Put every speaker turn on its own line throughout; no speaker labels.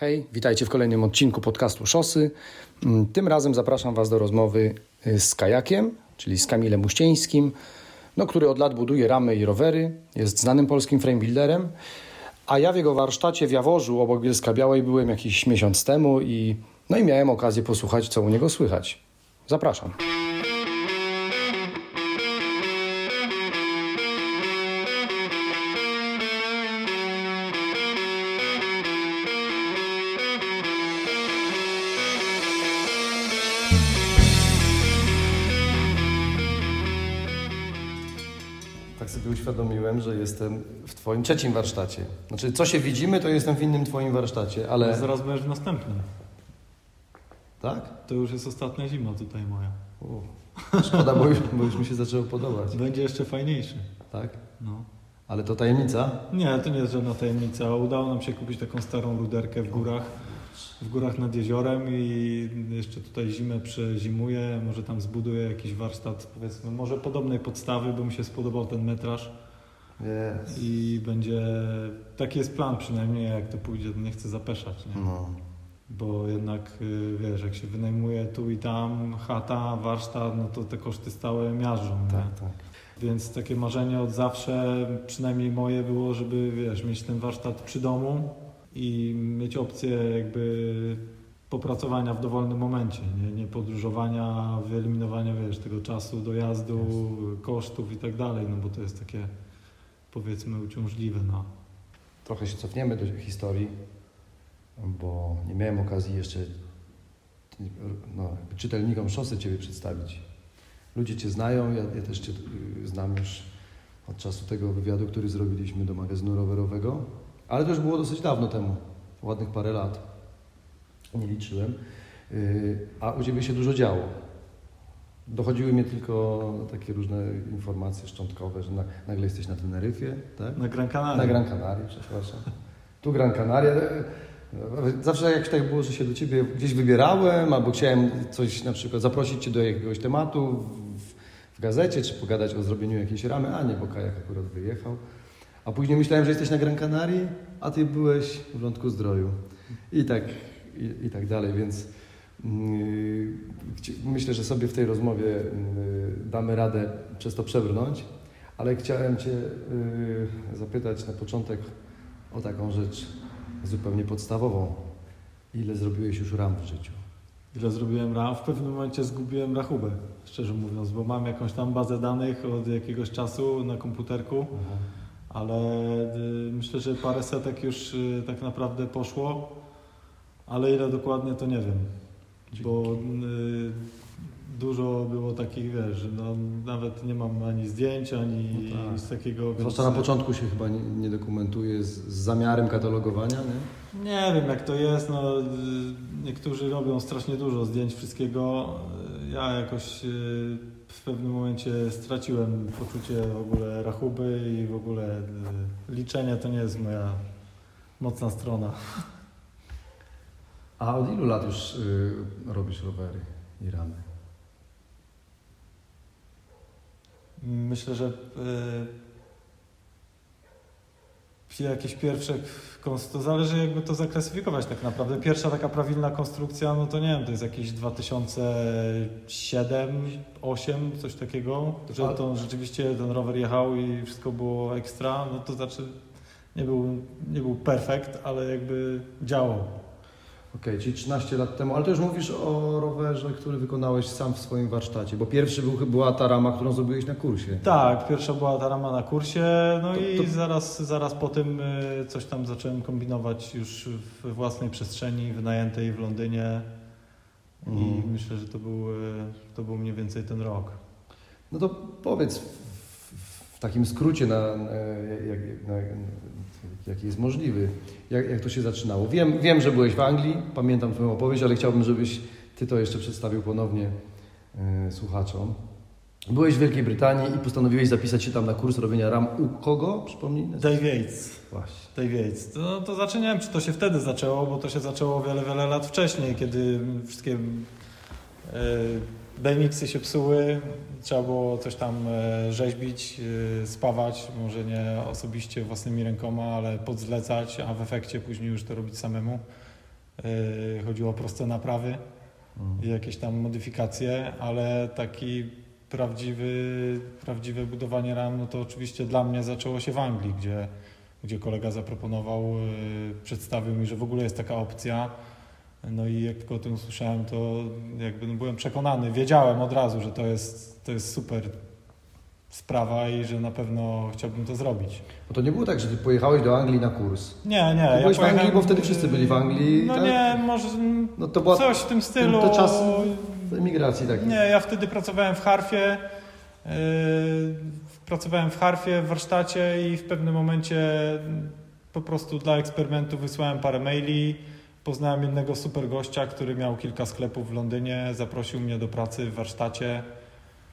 Hej, witajcie w kolejnym odcinku podcastu Szosy. Mm, Tym razem zapraszam Was do rozmowy y, z kajakiem, czyli z Kamilem Uścieńskim, no, który od lat buduje ramy i rowery, jest znanym polskim framebuilderem, a ja w jego warsztacie w Jaworzu obok Bielska Białej byłem jakiś miesiąc temu i, no i miałem okazję posłuchać, co u niego słychać. Zapraszam. Jestem w Twoim trzecim warsztacie. Znaczy, co się widzimy, to jestem w innym Twoim warsztacie, ale...
Zaraz będziesz w następnym.
Tak?
To już jest ostatnia zima tutaj moja.
U, szkoda, bo już, bo już mi się zaczęło podobać.
Będzie jeszcze fajniejszy.
Tak?
No.
Ale to tajemnica?
Nie, to nie jest żadna tajemnica. Udało nam się kupić taką starą ruderkę w górach. W górach nad jeziorem i jeszcze tutaj zimę przezimuję. Może tam zbuduję jakiś warsztat, powiedzmy, może podobnej podstawy, bo mi się spodobał ten metraż.
Jest.
I będzie, taki jest plan przynajmniej, jak to pójdzie, nie chcę zapeszać. Nie?
No.
Bo jednak, y, wiesz, jak się wynajmuje tu i tam chata, warsztat, no to te koszty stałe miażdżą. nie?
Tak, tak.
Więc takie marzenie od zawsze, przynajmniej moje było, żeby, wiesz, mieć ten warsztat przy domu i mieć opcję jakby popracowania w dowolnym momencie, nie, nie podróżowania, wyeliminowania, wiesz, tego czasu dojazdu, kosztów i tak dalej, no bo to jest takie, powiedzmy, uciążliwe, no.
Trochę się cofniemy do historii, bo nie miałem okazji jeszcze no, czytelnikom szosy Ciebie przedstawić. Ludzie Cię znają, ja, ja też Cię y, znam już od czasu tego wywiadu, który zrobiliśmy do magazynu rowerowego, ale to już było dosyć dawno temu, ładnych parę lat. Nie liczyłem. Y, A u Ciebie się dużo działo. Dochodziły mnie tylko takie różne informacje szczątkowe, że na, nagle jesteś na Teneryfie, tak?
Na Gran Canaria.
Na Gran Canaria, przepraszam. Tu Gran Canaria. Zawsze jak tak było, że się do Ciebie gdzieś wybierałem, albo chciałem coś na przykład zaprosić Cię do jakiegoś tematu w, w gazecie, czy pogadać o zrobieniu jakiejś ramy, a nie, bo kajak akurat wyjechał. A później myślałem, że jesteś na Gran Canarii, a Ty byłeś w Lądku Zdroju. I tak, i, i tak dalej, więc myślę, że sobie w tej rozmowie yy, damy radę przez to przebrnąć, ale chciałem Cię yy, zapytać na początek o taką rzecz zupełnie podstawową. Ile zrobiłeś już ram w życiu?
Ile zrobiłem ram? W pewnym momencie zgubiłem rachubę, szczerze mówiąc, bo mam jakąś tam bazę danych od jakiegoś czasu na komputerku, ale y, myślę, że parę setek już y, tak naprawdę poszło, ale ile dokładnie to nie wiem, bo y, dużo było takich, wiesz, że no, nawet nie mam ani zdjęć, ani
No tak.
z takiego...
Zwłaszcza na początku się chyba nie, nie dokumentuje z, z zamiarem katalogowania, nie?
Nie wiem jak to jest, no y, niektórzy robią strasznie dużo zdjęć wszystkiego. Y, Ja jakoś y, w pewnym momencie straciłem poczucie w ogóle rachuby i w ogóle y, liczenie to nie jest moja mocna strona.
A od ilu lat już y, robisz rowery i ramy?
Myślę, że y, jakieś pierwsze, to zależy jakby to zaklasyfikować tak naprawdę. Pierwsza taka prawilna konstrukcja, no to nie wiem, to jest jakieś 2007, 2008, coś takiego, że to rzeczywiście ten rower jechał i wszystko było ekstra, no to znaczy nie był, nie był perfekt, ale jakby działał.
Okej, czyli 13 lat temu, ale to już mówisz o rowerze, który wykonałeś sam w swoim warsztacie, bo pierwszy był, była ta rama, którą zrobiłeś na kursie.
Tak, pierwsza była ta rama na kursie, no
To-
i
to-
Zaraz, zaraz po tym y, coś tam zacząłem kombinować już we własnej przestrzeni, wynajętej w Londynie i
Mhm.
myślę, że to był, y, to był mniej więcej ten rok.
No to powiedz w, w, w takim skrócie, na, na, jak, na, jaki jest możliwy, jak, jak to się zaczynało. Wiem, wiem, że byłeś w Anglii, pamiętam Twoją opowieść, ale chciałbym, żebyś Ty to jeszcze przedstawił ponownie e, słuchaczom. Byłeś w Wielkiej Brytanii i postanowiłeś zapisać się tam na kurs robienia ram u kogo? Przypomnij.
Dave Yates.
Właśnie.
Dave Yates. To, to zaczynałem, czy to się wtedy zaczęło, bo to się zaczęło wiele, wiele lat wcześniej, kiedy wszystkie e, BMX-y się psuły, trzeba było coś tam e, rzeźbić, e, spawać, może nie osobiście własnymi rękoma, ale podzlecać, a w efekcie później już to robić samemu. Yy, chodziło o proste naprawy i jakieś tam modyfikacje, ale taki prawdziwy, prawdziwe budowanie ram, no to oczywiście dla mnie zaczęło się w Anglii, gdzie, gdzie kolega zaproponował, przedstawił mi, że w ogóle jest taka opcja. No i jak tylko o tym usłyszałem, to jakby no byłem przekonany, wiedziałem od razu, że to jest, to jest super sprawa i że na pewno chciałbym to zrobić.
Bo to nie było tak, że ty pojechałeś do Anglii na kurs.
Nie, nie.
Ty byłeś w Anglii, bo wtedy wszyscy byli w Anglii,
No
tak?
nie, może
No to była
coś w tym stylu.
to czas emigracji taki.
Nie, ja wtedy pracowałem w Harfie. Yy, pracowałem w Harfie w warsztacie i w pewnym momencie po prostu dla eksperymentu wysłałem parę maili. Poznałem jednego super gościa, który miał kilka sklepów w Londynie. Zaprosił mnie do pracy w warsztacie.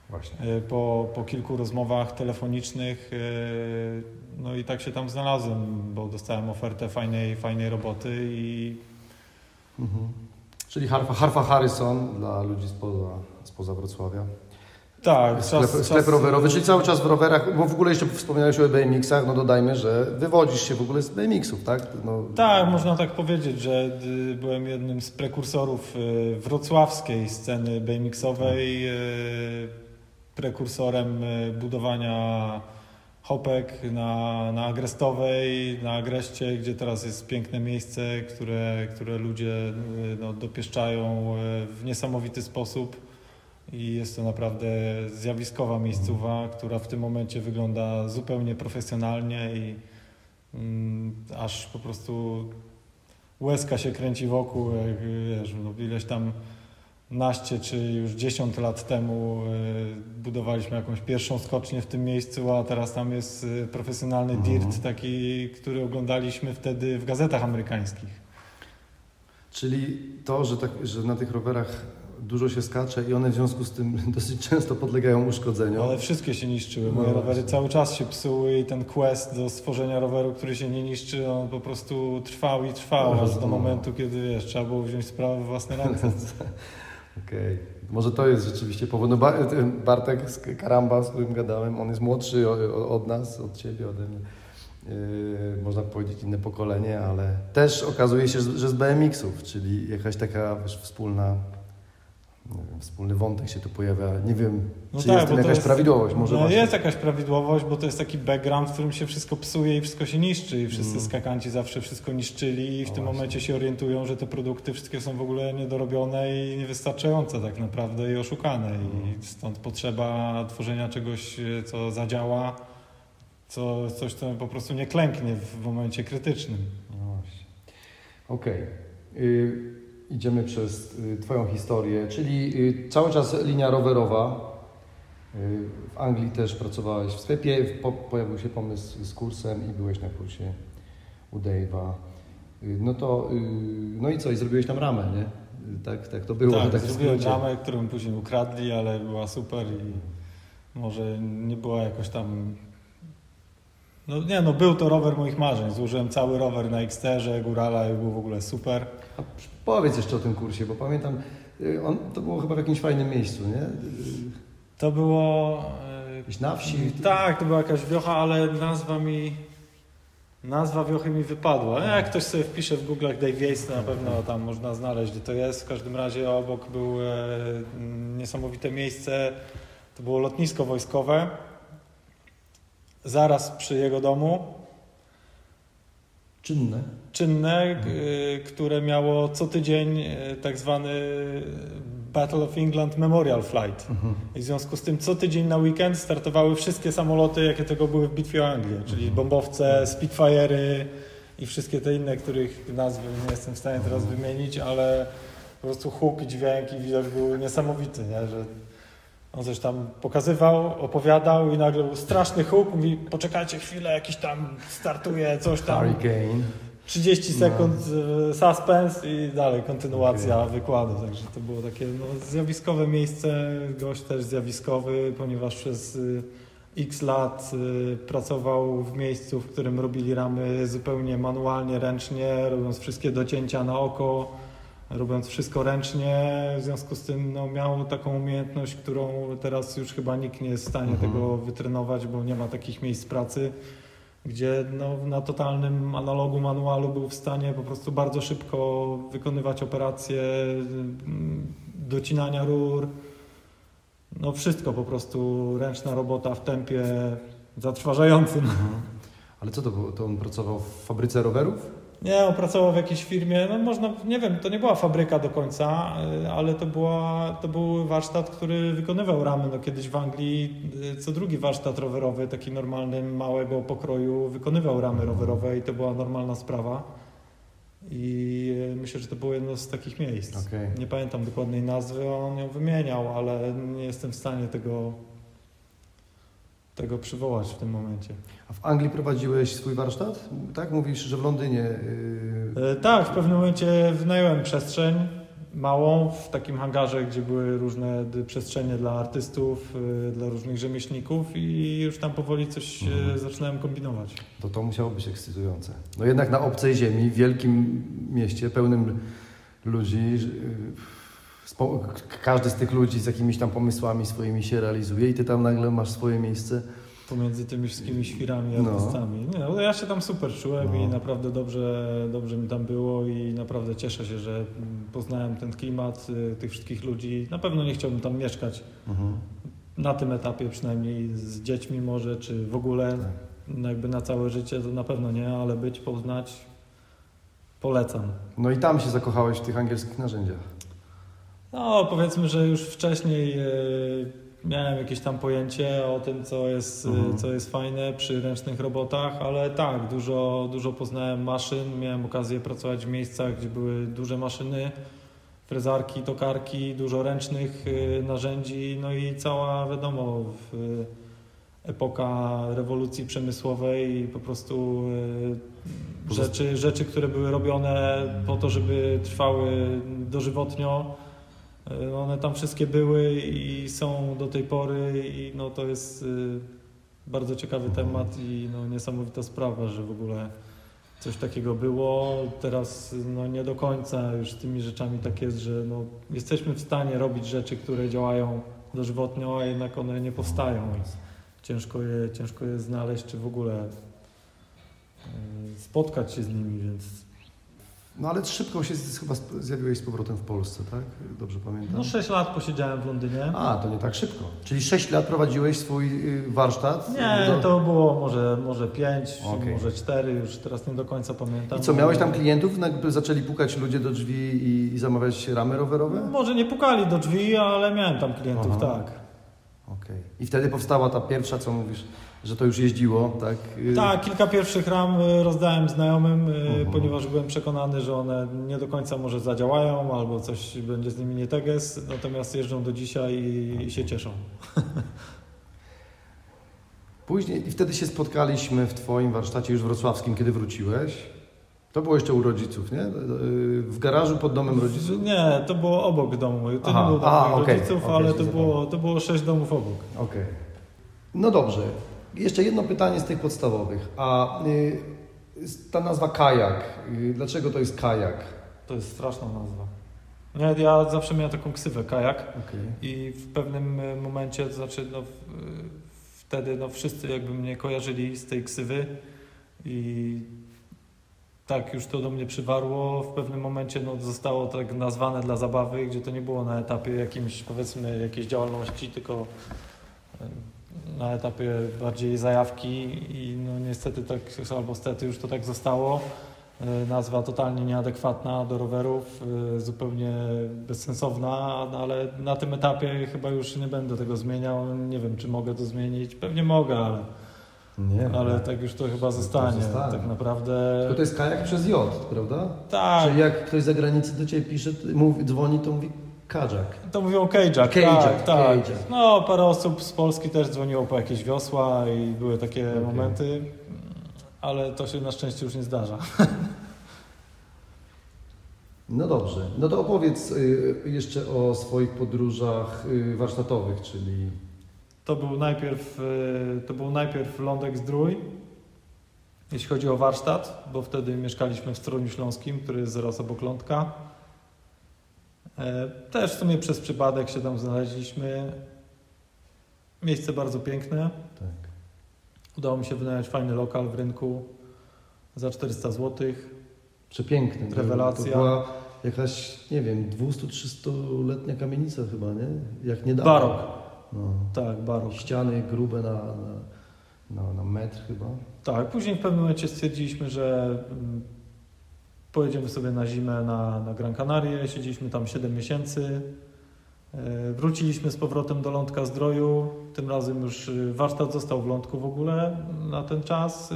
Właśnie.
Yy, Po, po kilku rozmowach telefonicznych, yy, no i tak się tam znalazłem, bo dostałem ofertę fajnej, fajnej roboty i
Mhm. Czyli Harfa, Harfa Harrison dla ludzi spoza, spoza Wrocławia.
Tak,
Sklep,
czas,
sklep
czas,
rowerowy, czyli cały czas w rowerach, bo w ogóle jeszcze wspomniałeś o BMX-ach, no dodajmy, że wywodzisz się w ogóle z BMX-ów, tak? No,
Tak, można tak powiedzieć, że y, byłem jednym z prekursorów y, wrocławskiej sceny BMX-owej, y, prekursorem budowania hopek na, na Agrestowej, na Agreście, gdzie teraz jest piękne miejsce, które, które ludzie no, dopieszczają w niesamowity sposób. I jest to naprawdę zjawiskowa miejscowa, która w tym momencie wygląda zupełnie profesjonalnie i mm, aż po prostu łezka się kręci wokół, jak wiesz, no ileś tam naście czy już 10 lat temu y, budowaliśmy jakąś pierwszą skocznię w tym miejscu, a teraz tam jest y, profesjonalny
Mhm.
dirt taki, który oglądaliśmy wtedy w gazetach amerykańskich.
Czyli to, że, tak, że na tych rowerach dużo się skacze i one w związku z tym dosyć często podlegają uszkodzeniom.
Ale wszystkie się niszczyły.
No
Moje rowery
właśnie.
cały czas się psuły i ten quest do stworzenia roweru, który się nie niszczy, on po prostu trwał i trwał,
No,
aż do
no.
momentu, kiedy wiesz, trzeba było wziąć sprawę w własne ręce.
Okej. Może to jest rzeczywiście powód. No, Ba- ten Bartek z Karamba, z którym gadałem, on jest młodszy od nas, od ciebie, ode mnie. Yy, można powiedzieć inne pokolenie, ale też okazuje się, że z BMX-ów, czyli jakaś taka wiesz, wspólna, wiem, wspólny wątek się tu pojawia. Nie wiem,
No
czy
tak,
jest w tym jakaś
jest-
prawidłowość. Może
no
właśnie.
jest jakaś prawidłowość, bo to jest taki background, w którym się wszystko psuje i wszystko się niszczy i wszyscy
Mm.
skakanci zawsze wszystko niszczyli i w
No
tym
właśnie.
momencie się orientują, że te produkty wszystkie są w ogóle niedorobione i niewystarczające tak naprawdę i oszukane
Mm.
i stąd potrzeba tworzenia czegoś, co zadziała, co, coś, co po prostu nie klęknie w momencie krytycznym.
No. Okej. Y, Idziemy przez y, Twoją historię, czyli y, cały czas linia rowerowa. Y, W Anglii też pracowałeś w sklepie, po, pojawił się pomysł z kursem i byłeś na kursie u Dave'a. No to, no i co, i zrobiłeś tam ramę, nie? Tak, tak to było.
tak,
tak
zrobiłem ramę, którą później ukradli, ale była super i może nie była jakoś tam... No nie, no był to rower moich marzeń. Złożyłem cały rower na Xterze, Górala i był w ogóle super.
A powiedz jeszcze o tym kursie, bo pamiętam, y, on, to było chyba w jakimś fajnym miejscu, nie? Y,
To było...
Gdzieś na wsi.
Tak, to była jakaś wiocha, ale nazwa mi... Nazwa wiochy mi wypadła. No, Jak ktoś sobie wpisze w Google Dave Yates, to na pewno tam można znaleźć, gdzie to jest. W każdym razie obok było e, niesamowite miejsce. To było lotnisko wojskowe. Zaraz przy jego domu.
Czynne.
Czynne, k- które miało co tydzień e, tak zwany Battle of England Memorial Flight.
Mhm.
I w związku z tym co tydzień na weekend startowały wszystkie samoloty, jakie tego były w bitwie o Anglię, czyli bombowce, Spitfire'y i wszystkie te inne, których nazwy nie jestem w stanie teraz wymienić, ale po prostu huk, dźwięk i widok był niesamowity, nie? że on coś tam pokazywał, opowiadał i nagle był straszny huk, mówi poczekajcie chwilę, jakiś tam startuje, coś tam.
Hurricane.
30
No.
sekund e, suspense i dalej kontynuacja wykładu. Także to było takie no, zjawiskowe miejsce, gość też zjawiskowy, ponieważ przez y, x lat y, pracował w miejscu, w którym robili ramy zupełnie manualnie, ręcznie, robiąc wszystkie docięcia na oko, robiąc wszystko ręcznie. W związku z tym no, miał taką umiejętność, którą teraz już chyba nikt nie jest w stanie
Mhm.
tego wytrenować, bo nie ma takich miejsc pracy gdzie no, na totalnym analogu manualu był w stanie po prostu bardzo szybko wykonywać operacje mm, docinania rur. No wszystko po prostu ręczna robota w tempie zatrważającym.
Ale co to było? To on pracował w fabryce rowerów?
Nie, on pracował w jakiejś firmie, no można, nie wiem, to nie była fabryka do końca, y, ale to, była, to był warsztat, który wykonywał ramy. No kiedyś w Anglii y, co drugi warsztat rowerowy, taki normalny, małego pokroju, wykonywał ramy rowerowe i to była normalna sprawa. I y, myślę, że to było jedno z takich miejsc.
Okej.
Nie pamiętam dokładnej nazwy, on ją wymieniał, ale nie jestem w stanie tego, tego przywołać w tym momencie.
A w Anglii prowadziłeś swój warsztat? Tak? Mówisz, że w Londynie. Yy...
E, Tak, w pewnym momencie wynająłem przestrzeń małą w takim hangarze, gdzie były różne przestrzenie dla artystów, y, dla różnych rzemieślników i już tam powoli coś e,
Mhm.
zaczynałem kombinować.
To to musiało być ekscytujące. No jednak na obcej ziemi, w wielkim mieście, pełnym ludzi, każdy z tych ludzi z jakimiś tam pomysłami swoimi się realizuje i ty tam nagle masz swoje miejsce.
Pomiędzy tymi wszystkimi świrami i
No.
artystami. Nie, no, ja się tam super czułem
No.
i naprawdę dobrze, dobrze mi tam było i naprawdę cieszę się, że poznałem ten klimat y, tych wszystkich ludzi. Na pewno nie chciałbym tam mieszkać na tym etapie przynajmniej z dziećmi może, czy w ogóle
Tak.
no jakby na całe życie to na pewno nie, ale być, poznać polecam.
No i tam się zakochałeś w tych angielskich narzędziach.
No powiedzmy, że już wcześniej e, miałem jakieś tam pojęcie o tym, co jest, e,
Mhm.
co jest fajne przy ręcznych robotach, ale tak, dużo, dużo poznałem maszyn, miałem okazję pracować w miejscach, gdzie były duże maszyny, frezarki, tokarki, dużo ręcznych e, narzędzi, no i cała, wiadomo, epoka rewolucji przemysłowej i po prostu rzeczy, rzeczy, które były robione po to, żeby trwały dożywotnio. E, One tam wszystkie były i są do tej pory i no to jest y, bardzo ciekawy temat i no niesamowita sprawa, że w ogóle coś takiego było. Teraz no nie do końca już z tymi rzeczami tak jest, że no jesteśmy w stanie robić rzeczy, które działają dożywotnio, a jednak one nie powstają. Ciężko je, ciężko je znaleźć, czy w ogóle y, spotkać się z nimi, więc
No ale szybko się z, chyba zjawiłeś z powrotem w Polsce, tak? Dobrze pamiętam.
no 6 lat posiedziałem w Londynie.
A, to nie tak szybko. Czyli 6 lat prowadziłeś swój y, warsztat?
Nie,
No.
to było może, może 5,
Okej.
może 4, już teraz nie do końca pamiętam.
I co, miałeś tam klientów? Jakby zaczęli pukać ludzie do drzwi i, i zamawiać ramy rowerowe?
Może nie pukali do drzwi, ale miałem tam klientów,
Aha.
tak.
Okej. I wtedy powstała ta pierwsza, co mówisz, że to już jeździło, tak? Y,
Tak, kilka pierwszych ram y, rozdałem znajomym,
Mhm.
ponieważ byłem przekonany, że one nie do końca może zadziałają albo coś będzie z nimi nie teges, natomiast jeżdżą do dzisiaj i, się cieszą.
Później, i wtedy się spotkaliśmy w Twoim warsztacie już wrocławskim, kiedy wróciłeś. To było jeszcze u rodziców, nie? W garażu pod domem rodziców?
Nie, to było obok domu. To
Aha,
nie było dom
aha, okej,
rodziców,
okej,
ale to było, to było sześć domów obok.
Okej. No dobrze. Jeszcze jedno pytanie z tych podstawowych. A y, ta nazwa kajak, y, dlaczego to jest kajak?
To jest straszna nazwa. Nie, ja zawsze miałem taką ksywę kajak.
Okej.
I w pewnym e, momencie, to znaczy no, wtedy no, wszyscy jakby mnie kojarzyli z tej ksywy i tak już to do mnie przywarło. W pewnym momencie no, zostało tak nazwane dla zabawy, gdzie to nie było na etapie jakimś powiedzmy jakiejś działalności, tylko na etapie bardziej zajawki i no niestety tak, albo stety już to tak zostało. E, Nazwa totalnie nieadekwatna do rowerów, e, zupełnie bezsensowna, no ale na tym etapie chyba już nie będę tego zmieniał. Nie wiem, czy mogę to zmienić. Pewnie mogę, ale,
Nie,
ale tak już to chyba zostanie.
zostanie.
Tak naprawdę.
Tylko to jest kajak przez J, prawda?
Tak,
Czyli jak ktoś z zagranicy do Ciebie pisze, to mówi, dzwoni, to mówi kajak.
to mówią Cage'ak.
Cage'ak,
tak, tak.
Cage'ak.
No, parę osób z Polski też dzwoniło po jakieś wiosła i były takie
Okej.
momenty, ale to się na szczęście już nie zdarza.
No dobrze. No to opowiedz y, jeszcze o swoich podróżach y, warsztatowych, czyli...
To był najpierw, e, to był najpierw Lądek Zdrój, jeśli chodzi o warsztat, bo wtedy mieszkaliśmy w Stroniu Śląskim, który jest zaraz obok Lądka. E, Też w sumie przez przypadek się tam znaleźliśmy. Miejsce bardzo piękne.
Tak.
Udało mi się wynająć fajny lokal w rynku za 400 zł.
Przepiękny.
Rewelacja.
To była jakaś, nie wiem, 200-300-letnia kamienica chyba, nie? Jak niedawno.
Barok.
No.
Tak, barok.
Ściany grube na, na, na, na metr chyba.
Tak, później w pewnym momencie stwierdziliśmy, że mm, pojedziemy sobie na zimę na, na Gran Canaria. Siedzieliśmy tam 7 miesięcy. E, Wróciliśmy z powrotem do Lądka Zdroju. Tym razem już y, warsztat został w Lądku w ogóle na ten czas. Y,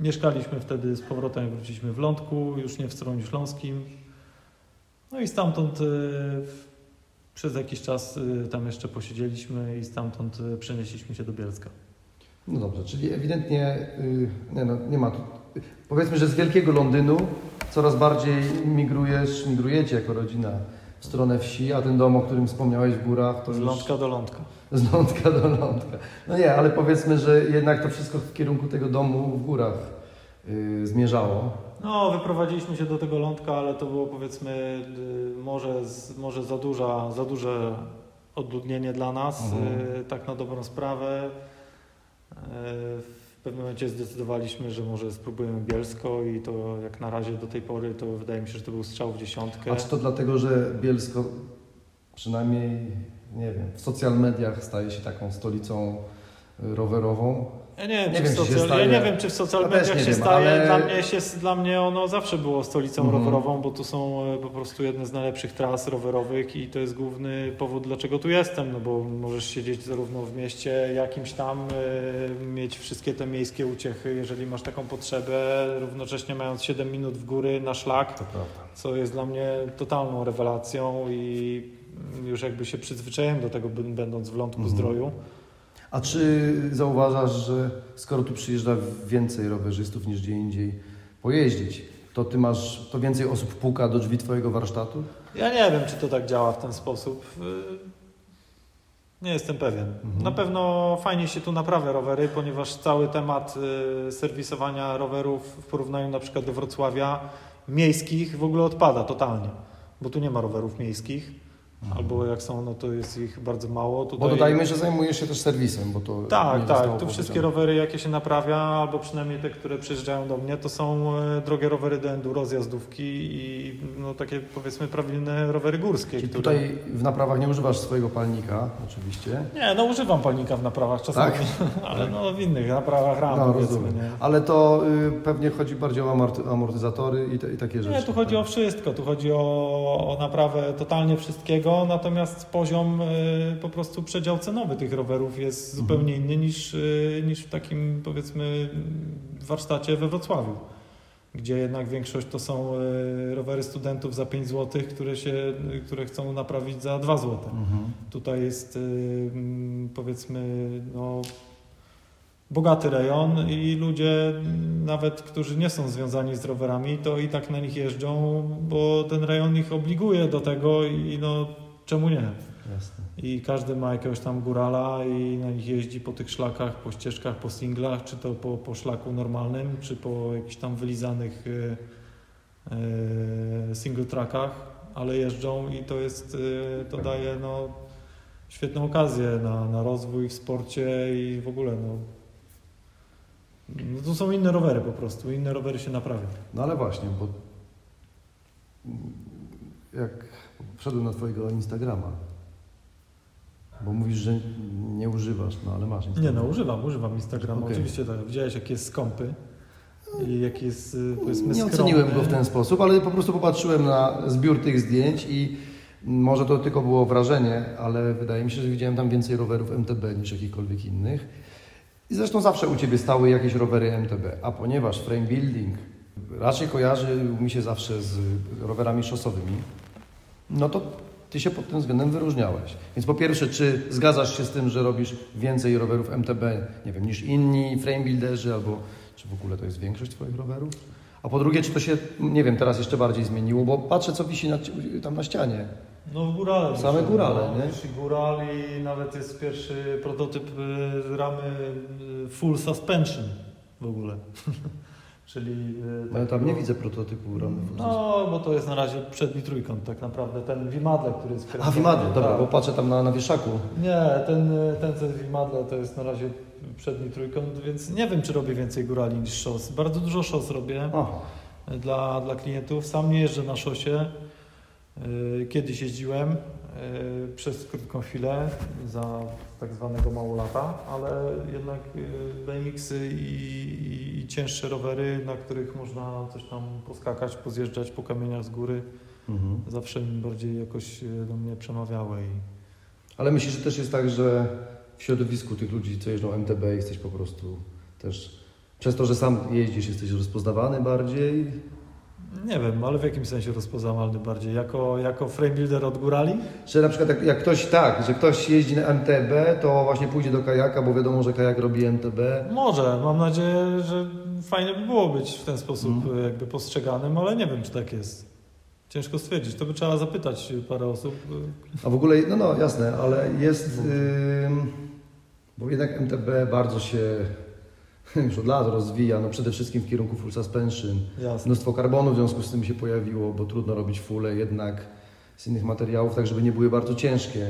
Mieszkaliśmy wtedy z powrotem, wróciliśmy w Lądku, już nie w Stroniu Śląskim. No i stamtąd przez jakiś czas tam jeszcze posiedzieliśmy i stamtąd przenieśliśmy się do Bielska.
No dobrze, czyli ewidentnie y, nie, no, nie ma tu. Powiedzmy, że z wielkiego Londynu coraz bardziej migrujesz, migrujecie jako rodzina w stronę wsi, a ten dom, o którym wspomniałeś w górach, to
Z
już
lądka do lądka.
z lądka do lądka. No nie, ale powiedzmy, że jednak to wszystko w kierunku tego domu w górach y, zmierzało.
No, wyprowadziliśmy się do tego lądka, ale to było powiedzmy y, może, z, może za, duża, za duże odludnienie dla nas,
Mhm.
y, tak na dobrą sprawę. W pewnym momencie zdecydowaliśmy, że może spróbujemy Bielsko i to jak na razie do tej pory to wydaje mi się, że to był strzał w dziesiątkę.
A czy to dlatego, że Bielsko przynajmniej, nie wiem, w social mediach staje się taką stolicą rowerową?
Ja nie wiem,
Nie
czy,
wiem,
w
staje-
ja nie wiem, czy w social mediach się
wiem,
staje.
ale-
Dla, mnie się, dla mnie ono zawsze było stolicą
Mhm.
rowerową, bo tu są e, po prostu jedne z najlepszych tras rowerowych i to jest główny powód, dlaczego tu jestem, no bo możesz siedzieć zarówno w mieście jakimś tam, e, mieć wszystkie te miejskie uciechy, jeżeli masz taką potrzebę, równocześnie mając 7 minut w góry na szlak,
To
co jest dla mnie totalną rewelacją i już jakby się przyzwyczaiłem do tego, bę- będąc w Lądku
Mhm.
Zdroju.
A czy zauważasz, że skoro tu przyjeżdża więcej rowerzystów niż gdzie indziej pojeździć, to ty masz, to więcej osób puka do drzwi twojego warsztatu?
Ja nie wiem, czy to tak działa w ten sposób. Nie jestem pewien.
Mhm.
Na pewno fajnie się tu naprawia rowery, ponieważ cały temat y, serwisowania rowerów w porównaniu na przykład do Wrocławia miejskich w ogóle odpada totalnie, bo tu nie ma rowerów miejskich, albo jak są, no to jest ich bardzo mało. Tutaj...
Mhm. Bo dodajmy, że zajmujesz się też serwisem, bo to
Tak, tak. Tu wszystkie rowery, jakie się naprawia, albo przynajmniej te, które przyjeżdżają do mnie, to są e, drogie rowery do enduro, zjazdówki i no, takie powiedzmy prawilne rowery górskie.
Czyli
które...
tutaj w naprawach nie używasz swojego palnika, oczywiście.
Nie, no używam palnika w naprawach czasami,
Tak?
ale no w innych naprawach ram
No, rozumiem.
nie?
Ale to y, pewnie chodzi bardziej o amorty- amortyzatory i, te, i takie rzeczy.
Nie, tu chodzi o wszystko, tu chodzi o, o naprawę totalnie wszystkiego, natomiast poziom y, po prostu przedział cenowy tych rowerów jest
Mhm.
zupełnie inny niż, y, niż w takim powiedzmy warsztacie we Wrocławiu, gdzie jednak większość to są y, rowery studentów za 5 zł, które, się, które chcą naprawić za 2 zł.
Mhm.
Tutaj jest powiedzmy no, bogaty rejon i ludzie nawet, którzy nie są związani z rowerami, to i tak na nich jeżdżą, bo ten rejon ich obliguje do tego i no czemu nie?
Jasne.
I każdy ma jakiegoś tam górala i na nich jeździ po tych szlakach, po ścieżkach, po singlach, czy to po, po szlaku normalnym, czy po jakichś tam wylizanych y, y, single trackach, ale jeżdżą i to jest, y, to daje no, świetną okazję na, na rozwój w sporcie i w ogóle no, no to są inne rowery po prostu, inne rowery się naprawia.
No ale właśnie, bo jak wszedłem na twojego Instagrama, bo mówisz, że nie używasz, no ale masz
Nie
Instagram.
no, używam, używam Instagrama,
Okej.
oczywiście tak, widziałeś jaki jest skąpy i jaki jest powiedzmy
Nie
skromny.
oceniłem go w ten sposób, ale po prostu popatrzyłem na zbiór tych zdjęć i może to tylko było wrażenie, ale wydaje mi się, że widziałem tam więcej rowerów MTB niż jakichkolwiek innych. I zresztą zawsze u Ciebie stały jakieś rowery MTB, a ponieważ frame building raczej kojarzy mi się zawsze z rowerami szosowymi, no to Ty się pod tym względem wyróżniałeś. Więc po pierwsze, czy zgadzasz się z tym, że robisz więcej rowerów MTB, nie wiem, niż inni frame builderzy, albo czy w ogóle to jest większość Twoich rowerów? A po drugie, czy to się, nie wiem, teraz jeszcze bardziej zmieniło, bo patrzę, co wisi na, tam na ścianie.
No górale.
Same górale,
no,
nie?
wyszli góral i nawet jest pierwszy prototyp y, ramy y, full suspension w ogóle. Czyli... y,
No ja tam nie widzę prototypu ramy.
No, bo to jest na razie przedni trójkąt tak naprawdę, ten Wimadle, który jest
A, Wimadle, dobra,
tak.
bo patrzę tam na, na wieszaku.
Nie, ten, ten co jest w Wimadle to jest na razie przedni trójkąt, więc nie wiem, czy robię więcej górali niż szos. Bardzo dużo szos robię
Aha.
dla, dla klientów. Sam nie jeżdżę na szosie. Y, Kiedyś jeździłem y, przez krótką chwilę za tak zwanego małolata, ale jednak y, BMX-y i, i, i cięższe rowery, na których można coś tam poskakać, pozjeżdżać po kamieniach z góry,
Mhm.
zawsze mi bardziej jakoś y, do mnie przemawiały. I...
Ale myślisz, że też jest tak, że w środowisku tych ludzi, co jeżdżą MTB, jesteś po prostu też przez to, że sam jeździsz, jesteś rozpoznawany bardziej?
Nie wiem, ale w jakim sensie rozpoznawalny bardziej? Jako, jako frame builder od górali?
Że na przykład jak, jak ktoś tak, że ktoś jeździ na MTB, to właśnie pójdzie do kajaka, bo wiadomo, że kajak robi MTB.
Może, mam nadzieję, że fajnie by było być w ten sposób y, jakby postrzeganym, ale nie wiem, czy tak jest. Ciężko stwierdzić, to by trzeba zapytać parę osób.
A w ogóle, no no jasne, ale jest, ym, bo jednak MTB bardzo się już od lat rozwija, no przede wszystkim w kierunku full suspension.
Jasne.
Mnóstwo karbonu w związku z tym się pojawiło, bo trudno robić fule jednak z innych materiałów, tak żeby nie były bardzo ciężkie.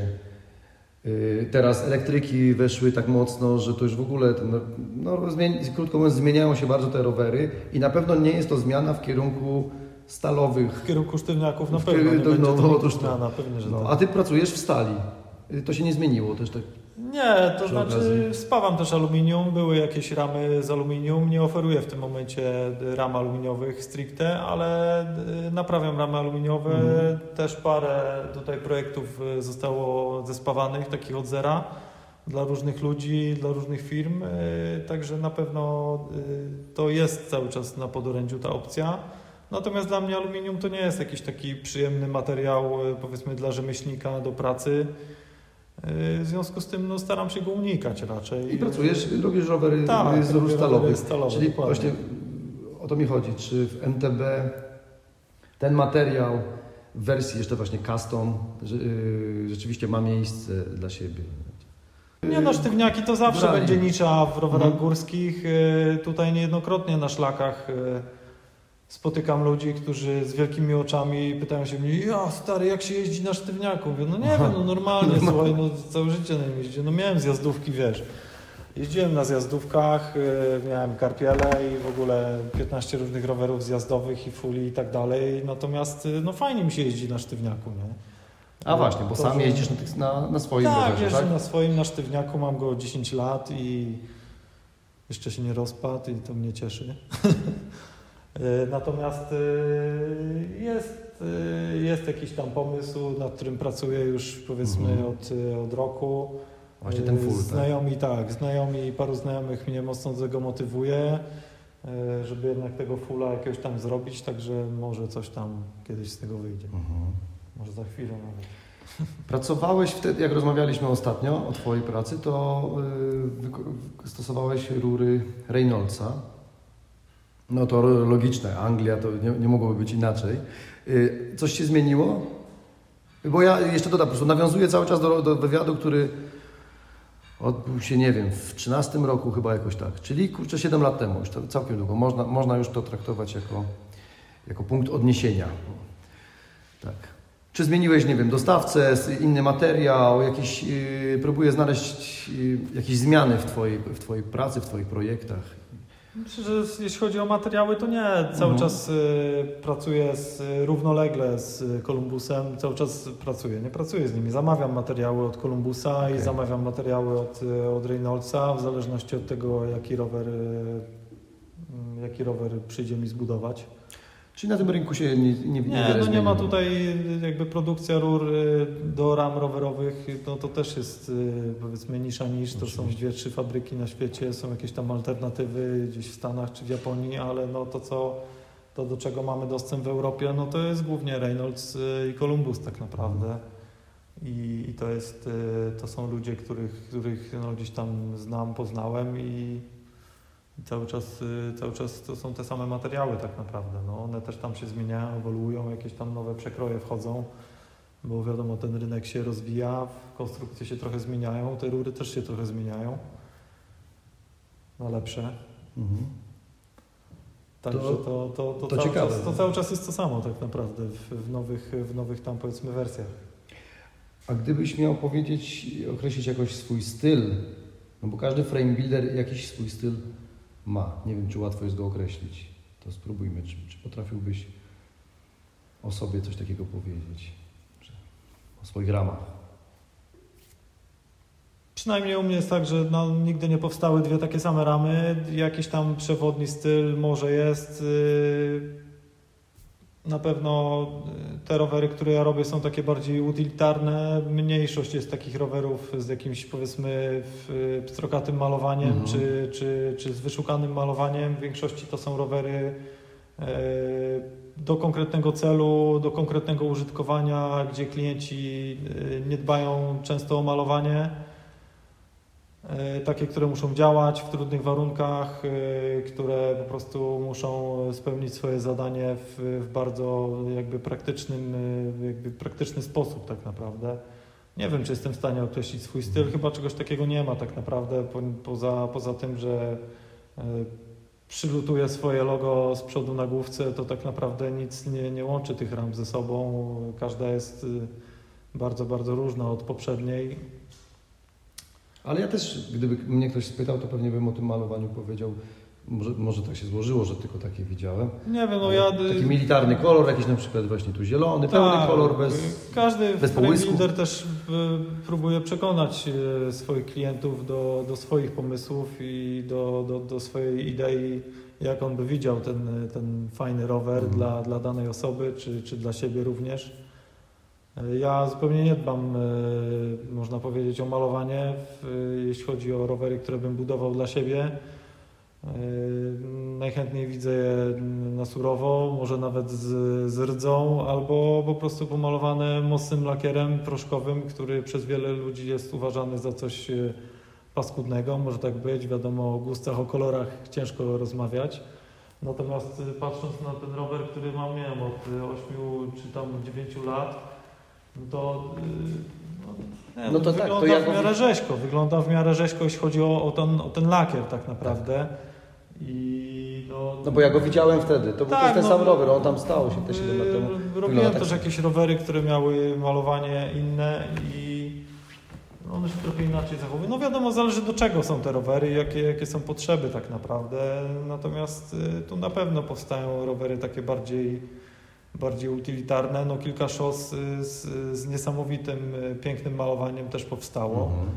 Yy, Teraz elektryki weszły tak mocno, że to już w ogóle, no, no zmieni- krótko mówiąc, zmieniają się bardzo te rowery i na pewno nie jest to zmiana w kierunku stalowych.
W kierunku sztywniaków na pewno nie
kierunku-
będzie
no,
to
no,
no,
to.
zmiana, pewnie, że
No,
tak.
a ty pracujesz w stali. Yy, To się nie zmieniło też tak.
Nie, to znaczy
okazji.
spawam też aluminium, były jakieś ramy z aluminium, nie oferuję w tym momencie ram aluminiowych stricte, ale y, naprawiam ramy aluminiowe,
Mhm.
też parę tutaj projektów y, zostało zespawanych, takich od zera, dla różnych ludzi, dla różnych firm, y, także na pewno to jest cały czas na podorędziu ta opcja. Natomiast dla mnie aluminium to nie jest jakiś taki przyjemny materiał, powiedzmy dla rzemieślnika do pracy. Y, W związku z tym no, staram się go unikać raczej.
I pracujesz, robisz rowery
Tak,
z
robię
stalowych.
stalowe,
Czyli
dokładnie.
właśnie o to mi chodzi, czy w MTB ten materiał w wersji jeszcze właśnie custom yy, rzeczywiście ma miejsce dla siebie.
Nie no, sztywniaki to zawsze
Brali.
będzie nicza w rowerach
Mhm.
górskich. Y, Tutaj niejednokrotnie na szlakach y, spotykam ludzi, którzy z wielkimi oczami pytają się mnie, ja stary, jak się jeździ na sztywniaku? Mówię, no nie
Aha.
wiem, no normalnie, słuchaj, no całe życie na nim jeździłem. No miałem zjazdówki, wiesz. Jeździłem na zjazdówkach, y, miałem karpiele i w ogóle 15 różnych rowerów zjazdowych i fuli i tak dalej. Natomiast y, no fajnie mi się jeździ na sztywniaku, nie?
A właśnie, bo
To,
sam jeździsz na, tych, na, na swoim
tak,
rowerze, tak?
na swoim, na sztywniaku, mam go 10 lat i jeszcze się nie rozpadł i to mnie cieszy. E, Natomiast e, jest, e, jest jakiś tam pomysł, nad którym pracuję już powiedzmy
Mhm.
od, od roku.
Właśnie ten full, tak?
Znajomi, tak, znajomi, paru znajomych mnie mocno do tego motywuje, żeby jednak tego fulla jakiegoś tam zrobić, także może coś tam kiedyś z tego wyjdzie.
Mhm.
Może za chwilę nawet.
Pracowałeś wtedy, jak rozmawialiśmy ostatnio o Twojej pracy, to stosowałeś rury Reynoldsa. No to logiczne, Anglia to nie, nie mogłoby być inaczej. Yy, coś się zmieniło? Bo ja jeszcze dodam, po prostu nawiązuję cały czas do, do wywiadu, który odbył się, nie wiem, w 13 roku chyba jakoś tak, czyli kurczę 7 lat temu, już to całkiem długo. Można, można już to traktować jako, jako punkt odniesienia. Tak. Czy zmieniłeś, nie wiem, dostawcę, inny materiał, jakiś, yy, próbuję znaleźć yy, jakieś zmiany w twojej, w twojej pracy, w Twoich projektach.
Myślę, że jeśli chodzi o materiały, to nie. Cały
Mhm.
czas y, pracuję z, y, równolegle z y, Columbusem, cały czas pracuję. Nie pracuję z nimi. Zamawiam materiały od Columbusa
Okej.
i zamawiam materiały od, y, od Reynoldsa, w zależności od tego, jaki rower, y, jaki rower przyjdzie mi zbudować.
Czyli na tym rynku się nie, nie,
Nie,
niewiele
no nie ma tutaj jakby produkcja rur y, do ram rowerowych, y, no to też jest y, powiedzmy nisza niż, to są dwie, trzy fabryki na świecie, są jakieś tam alternatywy gdzieś w Stanach czy w Japonii, ale no to co, to do czego mamy dostęp w Europie, no to jest głównie Reynolds i Columbus tak naprawdę. I, i to jest, to są ludzie, których, których no gdzieś tam znam, poznałem i, i cały czas, y, cały czas to są te same materiały tak naprawdę. No, one też tam się zmieniają, ewoluują, jakieś tam nowe przekroje wchodzą, bo wiadomo, ten rynek się rozwija, konstrukcje się trochę zmieniają, te rury też się trochę zmieniają na lepsze.
Mhm.
Także
To-
to, to, to,
to
cały
ciekawe.
czas, to cały czas jest to samo tak naprawdę w, w, nowych, w nowych tam powiedzmy wersjach.
A gdybyś miał powiedzieć, określić jakoś swój styl No bo każdy frame builder jakiś swój styl ma. Nie wiem, czy łatwo jest go określić. To spróbujmy, czy, czy potrafiłbyś o sobie coś takiego powiedzieć? Czy o swoich ramach?
Przynajmniej u mnie jest tak, że no, nigdy nie powstały dwie takie same ramy. Jakiś tam przewodni styl może jest. Yy, na pewno yy, te rowery, które ja robię, są takie bardziej utylitarne. Mniejszość jest takich rowerów z jakimś powiedzmy pstrokatym malowaniem mhm. czy, czy, czy z wyszukanym malowaniem. W większości to są rowery yy, do konkretnego celu, do konkretnego użytkowania, gdzie klienci nie dbają często o malowanie. E, takie, które muszą działać w trudnych warunkach, e, które po prostu muszą spełnić swoje zadanie w, w bardzo jakby praktycznym, e, jakby praktyczny sposób tak naprawdę. Nie wiem, czy jestem w stanie określić swój styl, chyba czegoś takiego nie ma tak naprawdę, po, poza, poza tym, że przylutuję swoje logo z przodu na główce, to tak naprawdę nic nie, nie łączy tych ram ze sobą. Każda jest bardzo, bardzo różna od poprzedniej.
Ale ja też, gdyby mnie ktoś spytał, to pewnie bym o tym malowaniu powiedział. Może, może tak się złożyło, że tylko takie widziałem.
Nie wiem, no ja...
Taki militarny kolor, jakiś na przykład właśnie tu zielony, pełny tak, kolor bez
Każdy
bez
też próbuje przekonać e, swoich klientów do, do swoich pomysłów i do, do, do swojej idei, jak on by widział ten, ten fajny rower mhm. dla, dla danej osoby, czy, czy dla siebie również. Ja zupełnie nie dbam, e, można powiedzieć, o malowanie, jeśli chodzi o rowery, które bym budował dla siebie. E, najchętniej widzę je na surowo, może nawet z, z rdzą, albo po prostu pomalowane mocnym lakierem proszkowym, który przez wiele ludzi jest uważany za coś e, paskudnego. Może tak być, wiadomo o gustach, o kolorach ciężko rozmawiać. Natomiast patrząc na ten rower, który mam, wiem, od 8 czy tam 9 lat, to, y, no, nie, no to wygląda tak, to ja w miarę rzeźko, wygląda w miarę rzeźko, jeśli chodzi o, o, ten, o ten lakier tak naprawdę. I no,
no bo ja go widziałem wtedy, to tak, był ten no, sam rower, on tam stał się te 7 lat temu.
Robiłem tak też jakieś rowery, które miały malowanie inne i one się trochę inaczej zachowują. No wiadomo, zależy do czego są te rowery, jakie, jakie są potrzeby tak naprawdę. Natomiast y, tu na pewno powstają rowery takie bardziej bardziej utylitarne. No, kilka szos y, z, z niesamowitym, y, pięknym malowaniem też powstało mhm.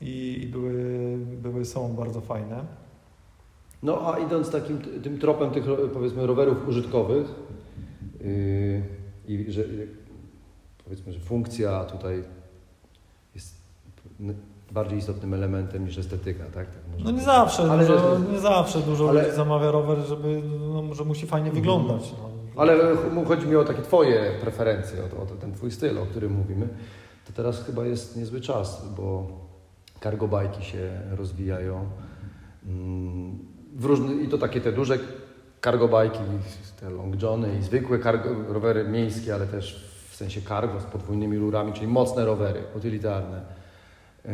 i, i, były, były, są bardzo fajne.
No a idąc takim tym tropem tych powiedzmy rowerów użytkowych yy, i że powiedzmy, że funkcja tutaj jest bardziej istotnym elementem niż estetyka, tak? tak
no nie zawsze, ale dużo, nie zawsze dużo ale... ludzi zamawia rower, żeby, no, że musi fajnie mhm. wyglądać. No.
Ale chodzi mi o takie Twoje preferencje, o, o ten Twój styl, o którym mówimy. To teraz chyba jest niezły czas, bo cargo bajki się rozwijają. Mm, w różny, I to takie te duże cargo bajki, te long johny i zwykłe cargo, rowery miejskie, ale też w sensie cargo z podwójnymi rurami, czyli mocne rowery, utylitarne. Yy,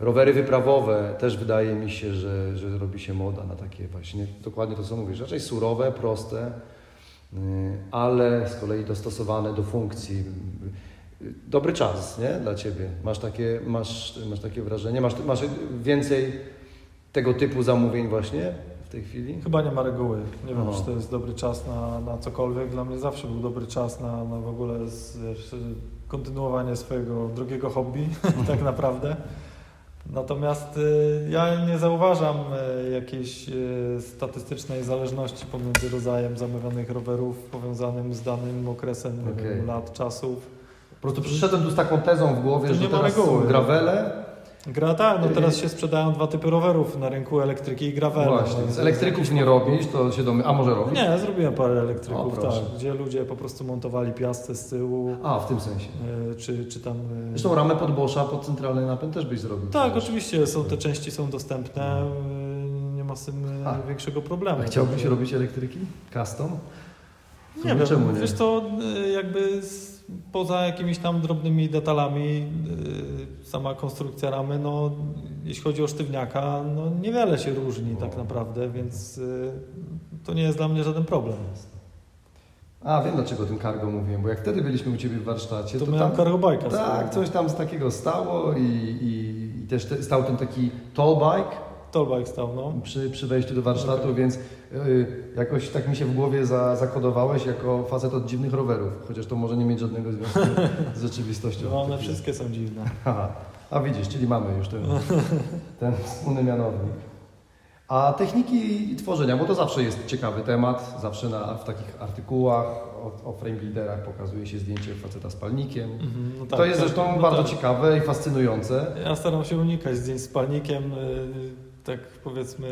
rowery wyprawowe też wydaje mi się, że, że robi się moda na takie właśnie, dokładnie to co mówisz, raczej surowe, proste, ale z kolei dostosowane do funkcji. Dobry czas nie? dla Ciebie. Masz takie, masz, masz takie wrażenie? Masz, masz więcej tego typu zamówień właśnie w tej chwili?
Chyba nie ma reguły. Nie wiem, czy to jest dobry czas na, na cokolwiek. Dla mnie zawsze był dobry czas na, na w ogóle z, kontynuowanie swojego drugiego hobby, tak naprawdę. Natomiast y, ja nie zauważam y, jakiejś y, statystycznej zależności pomiędzy rodzajem zamawianych rowerów powiązanym z danym okresem okay. lat, czasów.
Po prostu przyszedłem tu z taką tezą w głowie, to że teraz są gravele,
Gra tak, no teraz się sprzedają dwa typy rowerów na rynku elektryki i gravela.
Właśnie, no, z elektryków nie robisz, to się domy... A może robisz?
Nie, zrobiłem parę elektryków, o, tak, gdzie ludzie po prostu montowali piastę z tyłu.
A, w tym sensie.
E, czy, czy tam...
E, Zresztą ramę pod Boscha, pod centralny napęd też byś zrobił.
Tak, przecież. oczywiście, są, te części są dostępne, e, nie ma z tym A. większego problemu.
A chciałbyś robić elektryki? Custom?
Nie wiem, czemu nie? wiesz to jakby poza jakimiś tam drobnymi detalami sama konstrukcja ramy, no, jeśli chodzi o sztywniaka, no, niewiele się różni tak naprawdę, więc y, to nie jest dla mnie żaden problem.
A, wiem dlaczego o tym cargo mówiłem, bo jak wtedy byliśmy u Ciebie w warsztacie,
to, to miałem cargo bajka.
Tak, coś tam z takiego stało i, i, i też te, stał ten taki tall bike
Tollbike stał, no.
przy, przy wejściu do warsztatu, więc y, jakoś tak mi się w głowie za, zakodowałeś jako facet od dziwnych rowerów, chociaż to może nie mieć żadnego związku z rzeczywistością.
No one wszystkie są dziwne.
Aha. A widzisz, czyli mamy już ten, ten wspólny mianownik. A techniki tworzenia, bo to zawsze jest ciekawy temat, zawsze na, w takich artykułach o, o frame builderach pokazuje się zdjęcie faceta z palnikiem.
Mhm, no tak,
to jest
tak,
zresztą
no
bardzo
tak.
ciekawe i fascynujące.
Ja staram się unikać zdjęć z palnikiem. Tak powiedzmy,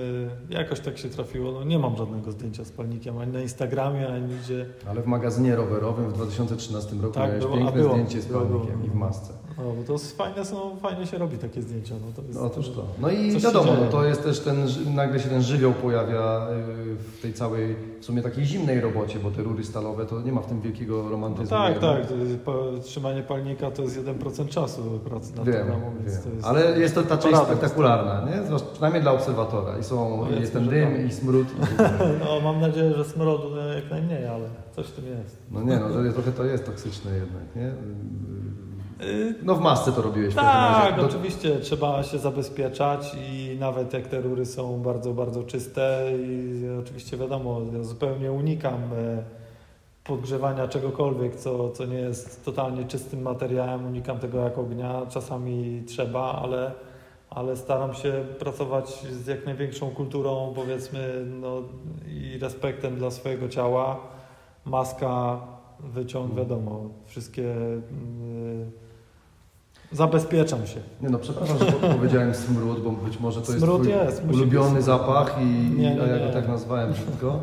jakoś tak się trafiło. No, nie mam żadnego zdjęcia z palnikiem ani na Instagramie, ani nigdzie.
Ale w magazynie rowerowym w 2013 roku
Tak,
miałeś
było,
piękne
było,
zdjęcie z palnikiem
było.
i w masce.
No, bo to fajne są, fajnie się robi takie zdjęcia. No, to jest,
No otóż to. No i wiadomo, no, to jest też ten, nagle się ten żywioł pojawia y, w tej całej, w sumie takiej zimnej robocie, bo te rury stalowe to nie ma w tym wielkiego
no
romantyzmu.
tak,
jednak.
tak. Pa, trzymanie palnika to jest 1% czasu pracy nad
Wiem, wiem.
to jest.
Ale jest to ta część spektakularna, nie? Zwłaszcza przynajmniej dla obserwatora. I są,
Powiedzmy,
jest ten dym
tak.
i smród.
No, mam nadzieję, że smrodu jak najmniej, ale coś w tym jest.
no nie, no że trochę to jest toksyczne jednak, nie? No w masce to robiłeś
Tak.
Do-
oczywiście trzeba się zabezpieczać i nawet jak te rury są bardzo, bardzo czyste i oczywiście wiadomo, ja zupełnie unikam e, podgrzewania czegokolwiek, co, co nie jest totalnie czystym materiałem, unikam tego jak ognia, czasami trzeba, ale, ale staram się pracować z jak największą kulturą powiedzmy no, i respektem dla swojego ciała. Maska, wyciąg, wiadomo, wszystkie... y, Zabezpieczam się.
Nie no, przepraszam, że po- powiedziałem smród, bo być może to jest
Smród jest,
ulubiony
być.
zapach i,
Nie, nie,
a ja go tak nazwałem brzydko.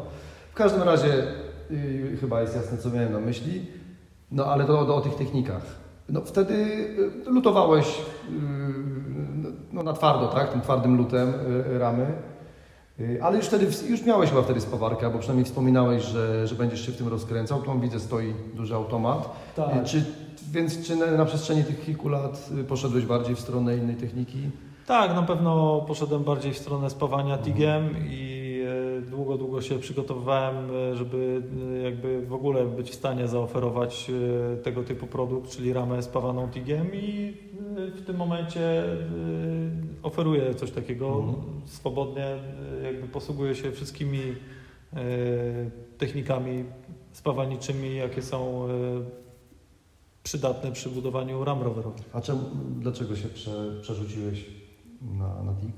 W każdym razie y, chyba jest jasne, co miałem na myśli. No ale to o, o tych technikach. No wtedy y, lutowałeś y, no, na twardo, tak? Tym twardym lutem y, ramy. Y, Ale już wtedy, już miałeś chyba wtedy spawarkę, bo przynajmniej wspominałeś, że, że będziesz się w tym rozkręcał. Tu widzę, stoi duży automat.
Tak.
Czy, więc czy na, na przestrzeni tych kilku lat y, poszedłeś bardziej w stronę innej techniki?
Tak, na pewno poszedłem bardziej w stronę spawania TIG-iem i e, długo, długo się przygotowywałem, e, żeby jakby w ogóle być w stanie zaoferować tego typu produkt, czyli ramę spawaną TIG-iem i w tym momencie oferuję coś takiego
Mhm.
swobodnie, jakby posługuję się wszystkimi technikami spawaniczymi, jakie są przydatne przy budowaniu ram rowerowych.
A czemu, dlaczego się prze, przerzuciłeś na, na TIG?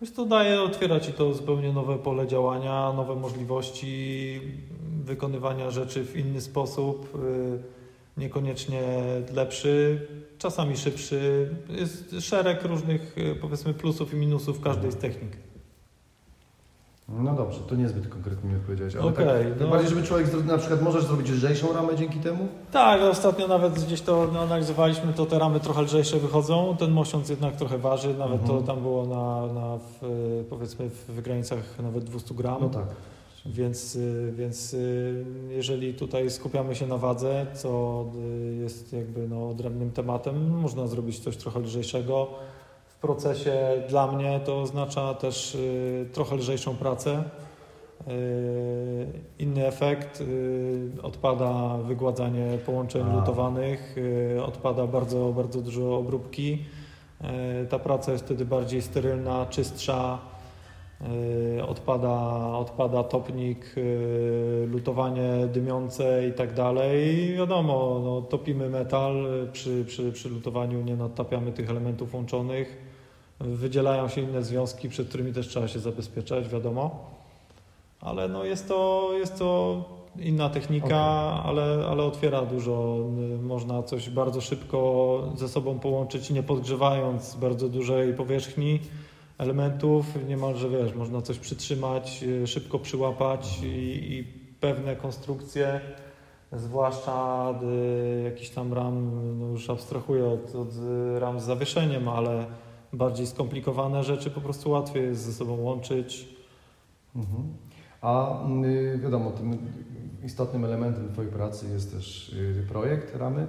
Więc to daje, otwiera Ci to zupełnie nowe pole działania, nowe możliwości wykonywania rzeczy w inny sposób, y, niekoniecznie lepszy, czasami szybszy. Jest szereg różnych, y, powiedzmy, plusów i minusów każdej z technik.
No dobrze, to niezbyt konkretnie mi odpowiedziałeś, ale
Okej,
tak,
no.
bardziej, żeby człowiek na przykład możesz zrobić lżejszą ramę dzięki temu?
Tak, ostatnio nawet gdzieś to analizowaliśmy, to te ramy trochę lżejsze wychodzą, ten mosiąc jednak trochę waży, nawet
Mhm.
to tam było na, na w, powiedzmy w granicach nawet 200 gram.
No tak.
Więc, y, więc y, jeżeli tutaj skupiamy się na wadze, co y, jest jakby no, odrębnym tematem, można zrobić coś trochę lżejszego. W procesie dla mnie to oznacza też y, trochę lżejszą pracę. Y, Inny efekt, y, odpada wygładzanie połączeń lutowanych, odpada bardzo, bardzo dużo obróbki. Ta praca jest wtedy bardziej sterylna, czystsza. Odpada, odpada topnik, lutowanie dymiące i tak dalej. Wiadomo, no, topimy metal, przy, przy, przy lutowaniu nie nadtapiamy tych elementów łączonych. Wydzielają się inne związki, przed którymi też trzeba się zabezpieczać, wiadomo. Ale no, jest, to, jest to inna technika, ale, ale otwiera dużo. Można coś bardzo szybko ze sobą połączyć, nie podgrzewając bardzo dużej powierzchni elementów, niemalże wiesz, można coś przytrzymać, y, szybko przyłapać i, i pewne konstrukcje, zwłaszcza y, jakiś tam ram, no już abstrahuję od, od y, ram z zawieszeniem, ale bardziej skomplikowane rzeczy po prostu łatwiej jest ze sobą łączyć.
Mhm. A y, wiadomo, tym istotnym elementem Twojej pracy jest też y, projekt ramy,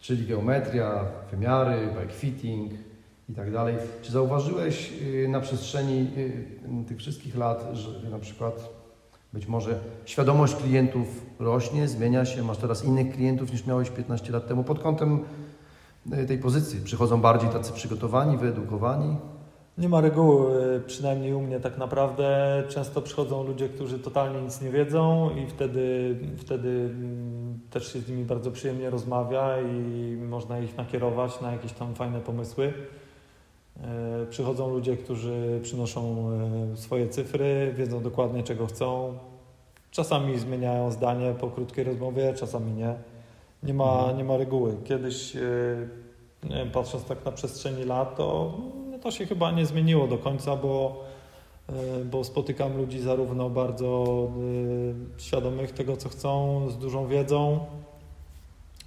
czyli geometria, wymiary, bike fitting i tak dalej. Czy zauważyłeś y, na przestrzeni y, tych wszystkich lat, że na przykład być może świadomość klientów rośnie, zmienia się, masz teraz innych klientów niż miałeś 15 lat temu pod kątem tej pozycji? Przychodzą bardziej tacy przygotowani, wyedukowani?
Nie ma reguły, przynajmniej u mnie tak naprawdę. Często przychodzą ludzie, którzy totalnie nic nie wiedzą i wtedy, wtedy mm, też się z nimi bardzo przyjemnie rozmawia i można ich nakierować na jakieś tam fajne pomysły. E, przychodzą ludzie, którzy przynoszą e, swoje cyfry, wiedzą dokładnie czego chcą. Czasami zmieniają zdanie po krótkiej rozmowie, czasami nie. Nie ma, mhm. nie ma reguły. Kiedyś, e, wiem, patrząc tak na przestrzeni lat, to to się chyba nie zmieniło do końca, bo, e, bo spotykam ludzi zarówno bardzo e, świadomych tego, co chcą, z dużą wiedzą,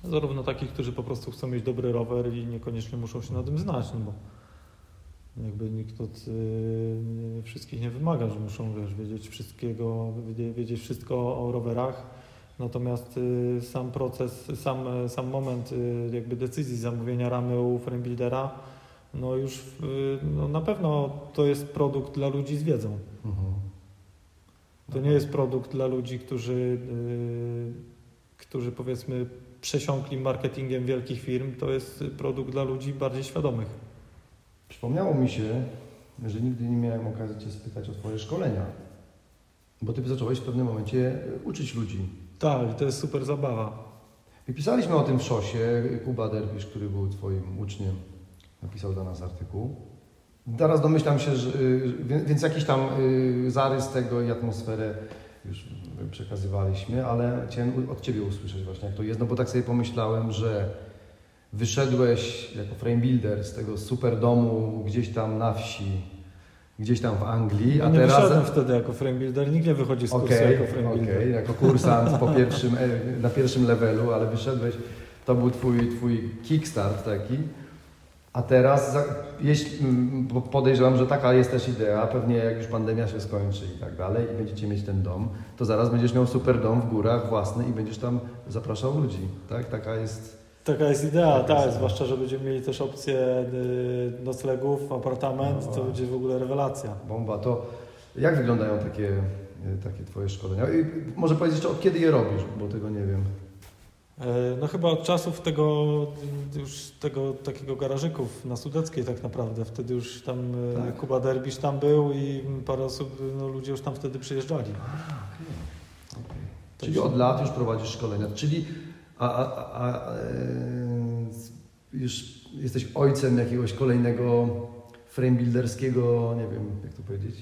zarówno takich, którzy po prostu chcą mieć dobry rower i niekoniecznie muszą się na tym znać, no bo jakby nikt od wszystkich nie wymaga, że muszą wiesz, wiedzieć wszystkiego, wiedzieć wszystko o rowerach. Natomiast y, sam proces, sam, sam moment y, jakby decyzji zamówienia ramy u framebuildera no już no na pewno to jest produkt dla ludzi z wiedzą. Mhm. To nie jest produkt dla ludzi, którzy, którzy powiedzmy przesiąkli marketingiem wielkich firm. To jest produkt dla ludzi bardziej świadomych.
Przypomniało mi się, że nigdy nie miałem okazji Cię spytać o Twoje szkolenia. Bo Ty zacząłeś w pewnym momencie uczyć ludzi.
Tak, to jest super zabawa.
I pisaliśmy o tym w szosie. Kuba Derwisz, który był Twoim uczniem napisał dla nas artykuł. Teraz domyślam się, że, y, więc jakiś tam y, zarys tego i atmosferę już przekazywaliśmy, ale chciałem od Ciebie usłyszeć właśnie, jak to jest, no bo tak sobie pomyślałem, że wyszedłeś jako frame builder z tego super domu gdzieś tam na wsi, gdzieś tam w Anglii,
a nie teraz... wyszedłem wtedy jako frame builder, nikt nie wychodzi z kursu okay, jako frame builder.
Okej, okay, jako kursant po pierwszym, e, na pierwszym levelu, ale wyszedłeś, to był Twój, twój kickstart taki. A teraz, jeśli, podejrzewam, że taka jest też idea, pewnie jak już pandemia się skończy i tak dalej i będziecie mieć ten dom, to zaraz będziesz miał super dom w górach własny i będziesz tam zapraszał ludzi, tak? Taka jest...
Taka jest idea, tak, jest zwłaszcza, że będziemy mieli też opcję y, noclegów, apartament, no, to będzie w ogóle rewelacja.
Bomba, to jak wyglądają takie, y, takie Twoje szkolenia? I może powiedzieć jeszcze od kiedy je robisz, bo tego nie wiem.
E, no chyba od czasów tego już tego takiego garażyków na Sudeckiej tak naprawdę. Wtedy już tam e, tak. Kuba Derbisz tam był i parę osób, no ludzie już tam wtedy przyjeżdżali.
Okay. Okay. Czyli od lat już prowadzisz szkolenia. Czyli a, a, a, e, już jesteś ojcem jakiegoś kolejnego frame builderskiego, nie wiem jak to powiedzieć,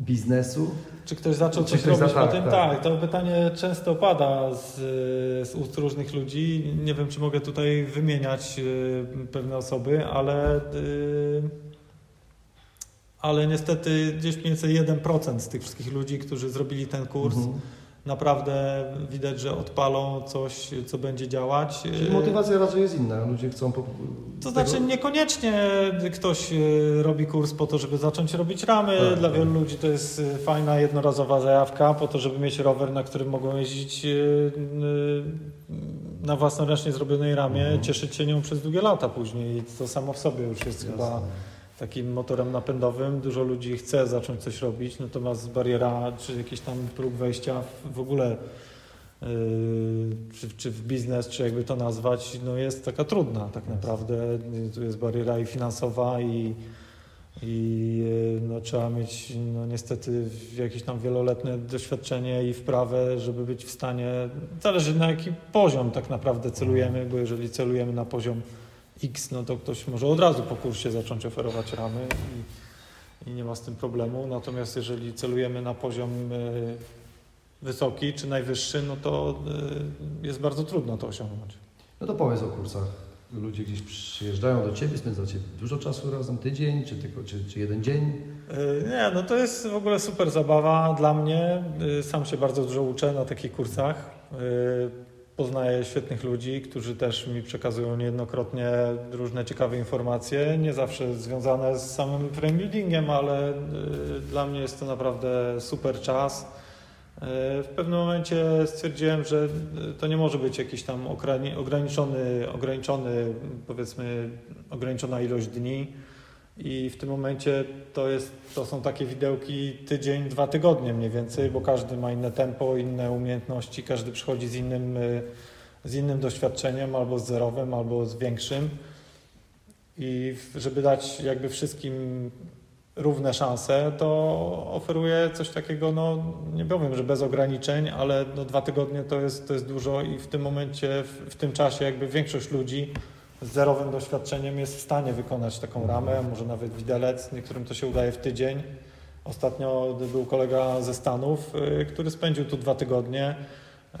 biznesu.
Czy ktoś zaczął coś robić po tym? Tak, tak, to pytanie często pada z, z ust różnych ludzi. Nie wiem, czy mogę tutaj wymieniać y, pewne osoby, ale, y, ale niestety gdzieś mniej więcej 1% z tych wszystkich ludzi, którzy zrobili ten kurs, mhm naprawdę widać, że odpalą coś, co będzie działać.
Czyli motywacja raczej jest inna. Ludzie chcą. Po...
To znaczy, niekoniecznie ktoś e, robi kurs po to, żeby zacząć robić ramy. Tak, Dla tak. wielu ludzi to jest e, fajna, jednorazowa zajawka, po to, żeby mieć rower, na którym mogą jeździć e, na własnoręcznie zrobionej ramie, mhm. cieszyć się nią przez długie lata później. I to samo w sobie już jest Jasne. chyba takim motorem napędowym. Dużo ludzi chce zacząć coś robić, natomiast bariera czy jakiś tam próg wejścia w ogóle yy, czy, czy, w biznes, czy jakby to nazwać, no jest taka trudna tak naprawdę. Tu jest bariera i finansowa i, i yy, no, trzeba mieć no, niestety jakieś tam wieloletnie doświadczenie i wprawę, żeby być w stanie, zależy na jaki poziom tak naprawdę celujemy, bo jeżeli celujemy na poziom X, no to ktoś może od razu po kursie zacząć oferować ramy i, i nie ma z tym problemu. Natomiast jeżeli celujemy na poziom e, wysoki czy najwyższy, no to e, jest bardzo trudno to osiągnąć.
No to powiedz o kursach. Ludzie gdzieś przyjeżdżają do Ciebie, spędzacie dużo czasu razem, tydzień, czy, tylko, czy, czy jeden dzień?
E, nie, no to jest w ogóle super zabawa dla mnie. Sam się bardzo dużo uczę na takich kursach poznaję świetnych ludzi, którzy też mi przekazują niejednokrotnie różne ciekawe informacje, nie zawsze związane z samym frame buildingiem, ale y, dla mnie jest to naprawdę super czas. Y, w pewnym momencie stwierdziłem, że to nie może być jakiś tam ograniczony, ograniczony powiedzmy, ograniczona ilość dni i w tym momencie to, jest, to są takie widełki tydzień, dwa tygodnie mniej więcej, bo każdy ma inne tempo, inne umiejętności, każdy przychodzi z innym, y, z innym doświadczeniem, albo z zerowym, albo z większym. I żeby dać jakby wszystkim równe szanse, to oferuje coś takiego, no nie powiem, że bez ograniczeń, ale no, dwa tygodnie to jest, to jest dużo i w tym momencie, w, w tym czasie jakby większość ludzi z zerowym doświadczeniem jest w stanie wykonać taką ramę, może nawet widelec, niektórym to się udaje w tydzień. Ostatnio był kolega ze Stanów, y, który spędził tu dwa tygodnie. Y,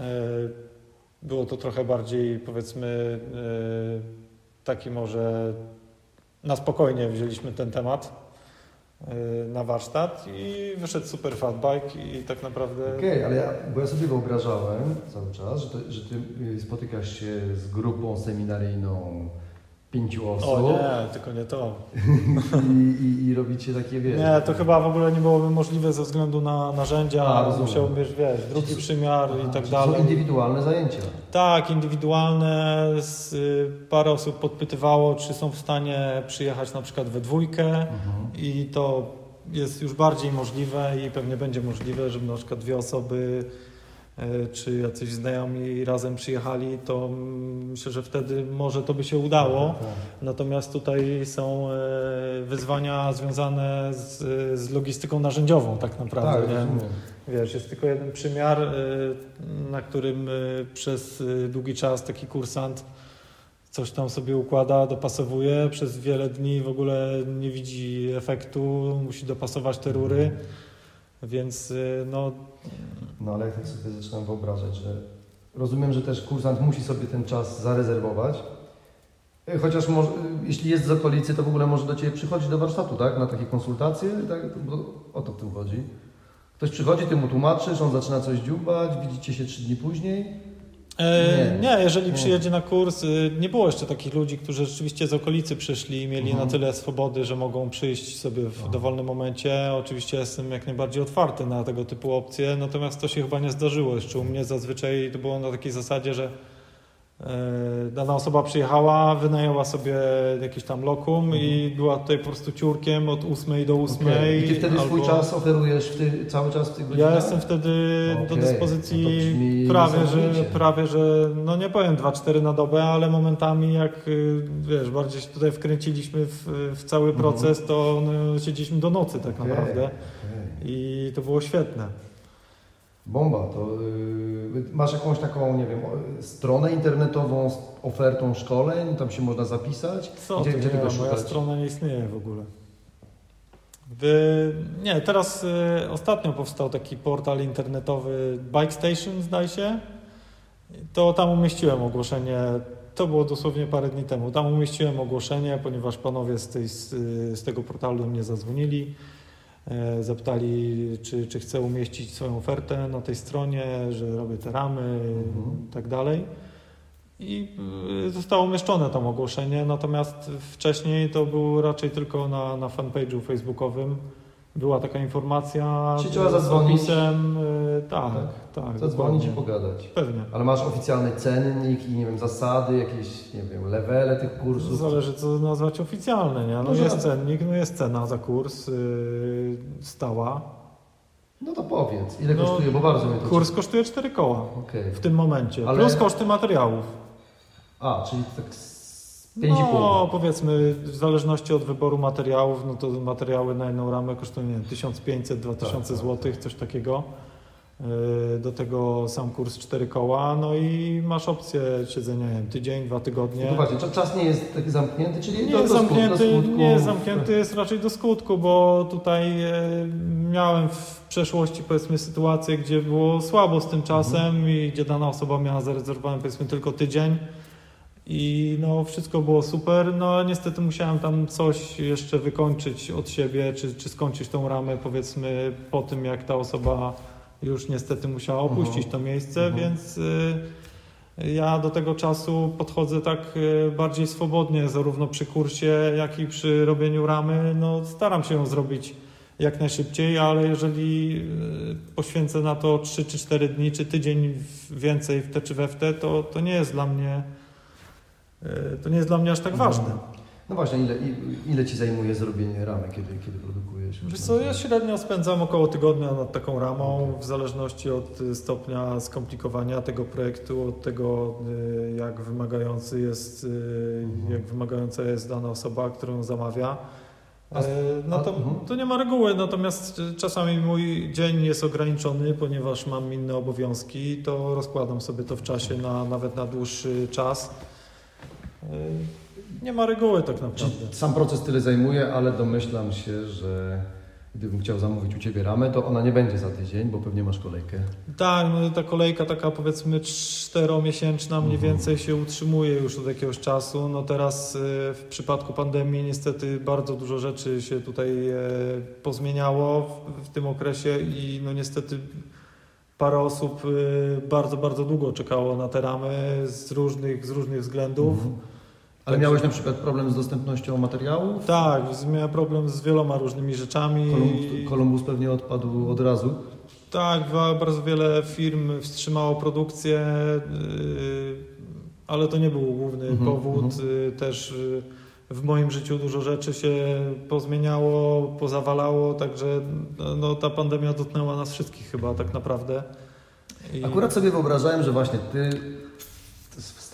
było to trochę bardziej, powiedzmy, y, taki może na spokojnie wzięliśmy ten temat na warsztat i wyszedł super fatbike i tak naprawdę...
Okej, okay, ale ja, bo ja sobie wyobrażałem cały czas, że, to, że ty spotykasz się z grupą seminaryjną pięciu osób.
O nie, tylko nie to.
I, i, I, robicie takie, wiesz...
Nie, to chyba w ogóle nie byłoby możliwe ze względu na narzędzia. A, musiałbym mieć, wiesz, drugi przymiar i tak dalej.
są indywidualne zajęcia.
Tak, indywidualne. Parę osób podpytywało, czy są w stanie przyjechać na przykład we dwójkę mhm. i to jest już bardziej możliwe i pewnie będzie możliwe, żeby na przykład dwie osoby czy jacyś znajomi razem przyjechali, to myślę, że wtedy może to by się udało. Tak, tak. Natomiast tutaj są e, wyzwania związane z, z logistyką narzędziową tak naprawdę. Tak, Wiesz, jest tylko jeden przymiar, e, na którym przez długi czas taki kursant coś tam sobie układa, dopasowuje, przez wiele dni w ogóle nie widzi efektu, musi dopasować te rury. Więc y, no...
No ale tak sobie zaczynam wyobrażać, że rozumiem, że też kursant musi sobie ten czas zarezerwować. Y, chociaż może, y, jeśli jest z okolicy, to w ogóle może do Ciebie przychodzić do warsztatu, tak? Na takie konsultacje, tak? O to w tym chodzi. Ktoś przychodzi, Ty mu tłumaczysz, on zaczyna coś dziubać, widzicie się trzy dni później
E, nie, nie, jeżeli przyjedzie na kurs, y, nie było jeszcze takich ludzi, którzy rzeczywiście z okolicy przyszli i mieli mhm. na tyle swobody, że mogą przyjść sobie w Aha. dowolnym momencie. Oczywiście jestem jak najbardziej otwarty na tego typu opcje, natomiast to się chyba nie zdarzyło jeszcze u mnie. Zazwyczaj to było na takiej zasadzie, że E, dana osoba przyjechała, wynajęła sobie jakiś tam lokum mhm. i była tutaj po prostu ciurkiem od 8 do 8. Okay.
I ty wtedy albo... swój czas oferujesz w ty, cały czas w tych godzinach?
Ja jestem wtedy okay. do dyspozycji no prawie, że, prawie, że no nie powiem 2-4 na dobę, ale momentami jak y, wiesz, bardziej się tutaj wkręciliśmy w, w cały mhm. proces, to no, siedzieliśmy do nocy tak okay. naprawdę. I to było świetne.
Bomba, to yy, masz jakąś taką, nie wiem, stronę internetową z ofertą szkoleń, tam się można zapisać?
Co gdzie, ty, gdzie nie, tego moja strona nie istnieje w ogóle. Wy, nie, teraz y, ostatnio powstał taki portal internetowy Bike Station, zdaje się. To tam umieściłem ogłoszenie, to było dosłownie parę dni temu. Tam umieściłem ogłoszenie, ponieważ panowie z, tej, z, z tego portalu mnie zadzwonili zapytali, czy, czy chcę umieścić swoją ofertę na tej stronie, że robię te ramy mhm. i tak dalej. I e, zostało umieszczone tam ogłoszenie, natomiast wcześniej to było raczej tylko na, na fanpage'u facebookowym była taka informacja
Czy trzeba zadzwonić?
Opisem, y, tak, tak. tak
zadzwonić i pogadać.
Pewnie.
Ale masz oficjalny cennik i nie wiem, zasady, jakieś, nie wiem, levele tych kursów?
Zależy co nazwać oficjalne, nie? No, no jest cennik, no jest cena za kurs yy, stała.
No to powiedz, ile no, kosztuje, bo bardzo mnie to
Kurs kosztuje 4 koła okay. w tym momencie, Ale... plus koszty materiałów.
A, czyli tak
5,5. No, powiedzmy, w zależności od wyboru materiałów, no to materiały na jedną ramę kosztują, nie wiem, 1500-2000 tak, tak, zł, tak. coś takiego. E, do tego sam kurs 4 koła, no i masz opcję siedzenia, nie wiem, tydzień, dwa tygodnie.
Zobaczcie, czas nie jest taki zamknięty, czyli
nie do, jest zamknięty, do skutku. Nie jest zamknięty, jest raczej do skutku, bo tutaj e, miałem w przeszłości powiedzmy sytuację, gdzie było słabo z tym czasem mhm. i gdzie dana osoba miała zarezerwowany powiedzmy tylko tydzień i no, wszystko było super. No, niestety musiałem tam coś jeszcze wykończyć od siebie, czy, czy skończyć tą ramę, powiedzmy, po tym, jak ta osoba już niestety musiała mhm. opuścić to miejsce, mhm. więc y, ja do tego czasu podchodzę tak y, bardziej swobodnie, zarówno przy kursie, jak i przy robieniu ramy. No, staram się ją zrobić jak najszybciej, ale jeżeli y, poświęcę na to 3 czy 4 dni, czy tydzień więcej w te czy we w te, to, to nie jest dla mnie to nie jest dla mnie aż tak ważne.
No właśnie, ile, ile Ci zajmuje zrobienie ramy, kiedy, kiedy produkujesz?
Wiesz co, ja średnio spędzam około tygodnia nad taką ramą, w zależności od stopnia skomplikowania tego projektu, od tego jak wymagający jest, mhm. jak wymagająca jest dana osoba, którą zamawia. No to, mhm. to nie ma reguły, natomiast czasami mój dzień jest ograniczony, ponieważ mam inne obowiązki, to rozkładam sobie to w czasie na, nawet na dłuższy czas. Nie ma reguły tak naprawdę.
Sam proces tyle zajmuje, ale domyślam się, że gdybym chciał zamówić u Ciebie ramę, to ona nie będzie za tydzień, bo pewnie masz kolejkę.
Tak, no ta kolejka taka powiedzmy czteromiesięczna mniej mhm. więcej się utrzymuje już od jakiegoś czasu. No teraz y, w przypadku pandemii niestety bardzo dużo rzeczy się tutaj e, pozmieniało w tym okresie i no niestety parę osób y, bardzo, bardzo długo czekało na te ramy z różnych, z różnych względów. Mhm.
Ale miałeś na przykład problem z dostępnością materiałów?
Tak, miałem problem z wieloma różnymi rzeczami.
Kolumbus, Kolumbus pewnie odpadł od razu?
Tak, bardzo wiele firm wstrzymało produkcję, y, ale to nie był główny mhm, powód. Mhm. Też y, w moim życiu dużo rzeczy się pozmieniało, pozawalało, także no, ta pandemia dotknęła nas wszystkich chyba tak naprawdę.
I... Akurat sobie wyobrażałem, że właśnie ty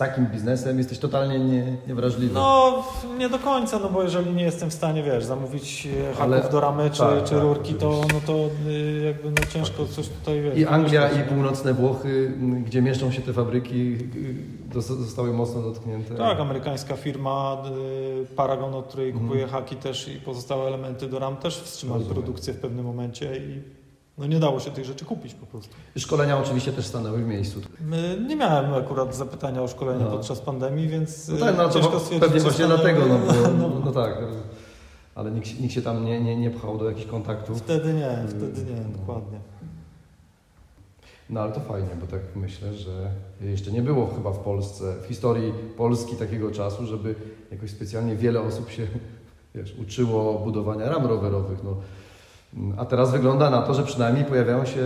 takim biznesem jesteś totalnie nie, niewrażliwy.
No, nie do końca, no bo jeżeli nie jestem w stanie, wiesz, zamówić e, haków Ale, do ramy czy, tak, czy tak, rurki, to, no to y, jakby no ciężko coś tutaj, wiesz.
I Anglia i północne Włochy, gdzie mieszczą się te fabryki, y, zostały mocno dotknięte.
Tak, amerykańska firma y, Paragon, od której mhm. kupuje haki też i pozostałe elementy do ram też wstrzymali produkcję w pewnym momencie i no nie dało się tych rzeczy kupić po prostu.
Szkolenia oczywiście też stanęły w miejscu.
Nie miałem akurat zapytania o szkolenia no. podczas pandemii, więc no tak, no,
ciężko stwierdzić, Pewnie właśnie dlatego, no, bo, no, no, tak. Ale nikt, nikt się tam nie, nie, nie pchał do jakichś kontaktów.
Wtedy nie, wtedy nie, dokładnie.
No ale to fajnie, bo tak myślę, że jeszcze nie było chyba w Polsce, w historii Polski takiego czasu, żeby jakoś specjalnie wiele osób się wiesz, uczyło budowania ram rowerowych. No, a teraz wygląda na to, że przynajmniej pojawiają się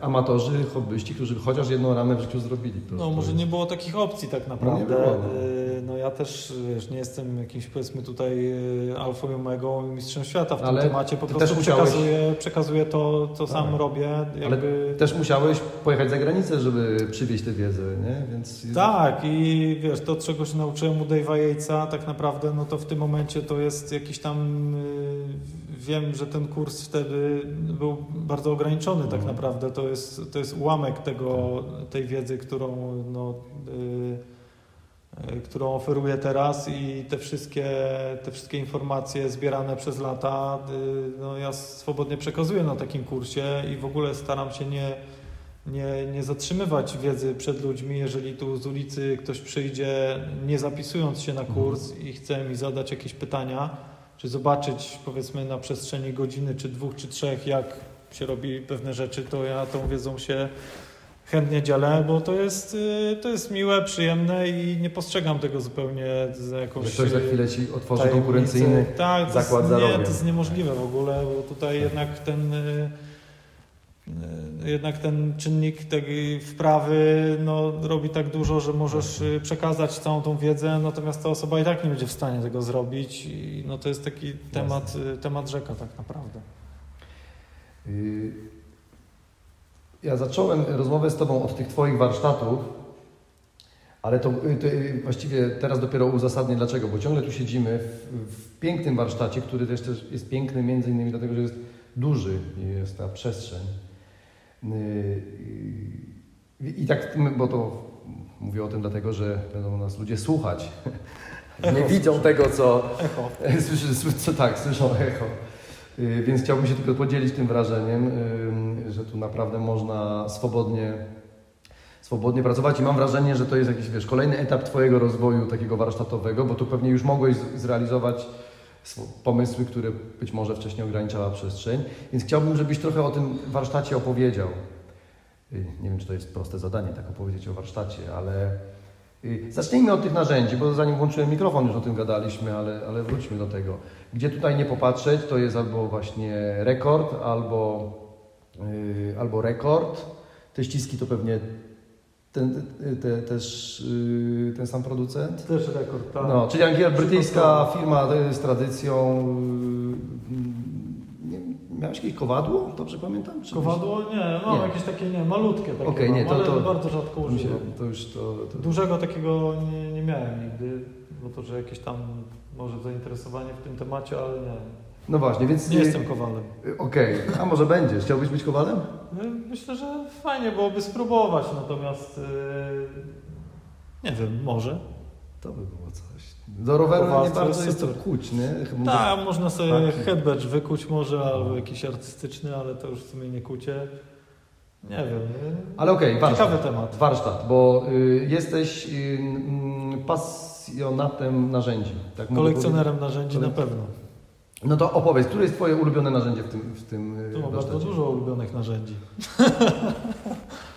amatorzy, hobbyści, którzy chociaż jedną ramę w życiu zrobili.
No może nie było takich opcji tak naprawdę. No, było, no. Y, no. ja też wiesz, nie jestem jakimś powiedzmy tutaj y, alfą i omegą mistrzem świata w tym Ale temacie. Po prostu przekazuję, musiałeś... przekazuję to, co tak. sam robię. Jakby...
Ale też musiałeś pojechać za granicę, żeby przywieźć tę wiedzę, nie? Więc...
Tak i wiesz, to czego się nauczyłem u Dave'a Yatesa tak naprawdę, no to w tym momencie to jest jakiś tam y, wiem, że ten kurs wtedy był bardzo ograniczony tak mhm. naprawdę. To jest, to jest ułamek tego, tej wiedzy, którą, no, yy, którą oferuję teraz i te wszystkie, te wszystkie informacje zbierane przez lata yy, no, ja swobodnie przekazuję na takim kursie i w ogóle staram się nie, nie, nie zatrzymywać wiedzy przed ludźmi. Jeżeli tu z ulicy ktoś przyjdzie, nie zapisując się na mhm. kurs i chce mi zadać jakieś pytania, czy zobaczyć powiedzmy na przestrzeni godziny, czy dwóch, czy trzech, jak się robi pewne rzeczy, to ja tą wiedzą się chętnie dzielę, bo to jest, y, to jest miłe, przyjemne i nie postrzegam tego zupełnie za jakąś...
Ktoś za chwilę Ci otworzy konkurencyjny tak, zakład
Nie, to jest niemożliwe w ogóle, bo tutaj jednak ten y, jednak ten czynnik tej wprawy no, robi tak dużo, że możesz y, przekazać całą tą wiedzę, natomiast ta osoba i tak nie będzie w stanie tego zrobić. I no, to jest taki temat, y, temat rzeka tak naprawdę.
Y, ja zacząłem rozmowę z Tobą od tych Twoich warsztatów, ale to, to właściwie teraz dopiero uzasadnię dlaczego, bo ciągle tu siedzimy w, w pięknym warsztacie, który też, też jest piękny między innymi dlatego, że jest duży i jest ta przestrzeń. I tak, bo to mówię o tym dlatego, że będą nas ludzie słuchać. Nie widzą tego, co. Echo. Słyszy, tak, słyszą echo. Y, więc chciałbym się tylko podzielić tym wrażeniem, y, że tu naprawdę można swobodnie, swobodnie pracować i mam wrażenie, że to jest jakiś wiesz, kolejny etap Twojego rozwoju takiego warsztatowego, bo tu pewnie już mogłeś zrealizować pomysły, które być może wcześniej ograniczała przestrzeń. Więc chciałbym, żebyś trochę o tym warsztacie opowiedział. Y, nie wiem, czy to jest proste zadanie, tak opowiedzieć o warsztacie, ale y, zacznijmy od tych narzędzi, bo zanim włączyłem mikrofon, już o tym gadaliśmy, ale, ale wróćmy do tego. Gdzie tutaj nie popatrzeć, to jest albo właśnie rekord, albo, yy, albo rekord. Te ściski to pewnie Ten, te, też y, ten sam producent?
Też rekord, tak.
No, czyli Angiel, brytyjska firma z tradycją. y, Nie, miałeś jakieś kowadło? Dobrze pamiętam? Czy
Kowadło? Nie, mam
Nie.
jakieś takie, nie, malutkie takie mam,
nie, to-
ale
to-
bardzo rzadko używam.
to już to. to...
Dużego takiego nie, nie miałem nigdy, bo to, że jakieś tam może zainteresowanie w tym temacie, ale nie.
No właśnie, więc.
Nie
y,
jestem kowalem.
y, Okej, a może będziesz? Chciałbyś być kowalem?
No, Myślę, że fajnie byłoby spróbować, natomiast yy, nie wiem, może.
To by było coś. Do roweru nie bardzo
jest
to kuć, nie? Chyba-
Tak, można sobie
Taki.
headbadge wykuć może, albo jakiś artystyczny, ale to już w sumie nie kucie. Nie wiem.
Ale okej, warsztat.
Ciekawy temat.
Warsztat, bo y, jesteś y, pasjonatem narzędzi. Tak
Kolekcjonerem narzędzi na
Kolek-
pewno.
No to opowiedz, które jest Twoje ulubione narzędzie w tym, w tym y,
Tu mam bardzo dużo ulubionych narzędzi.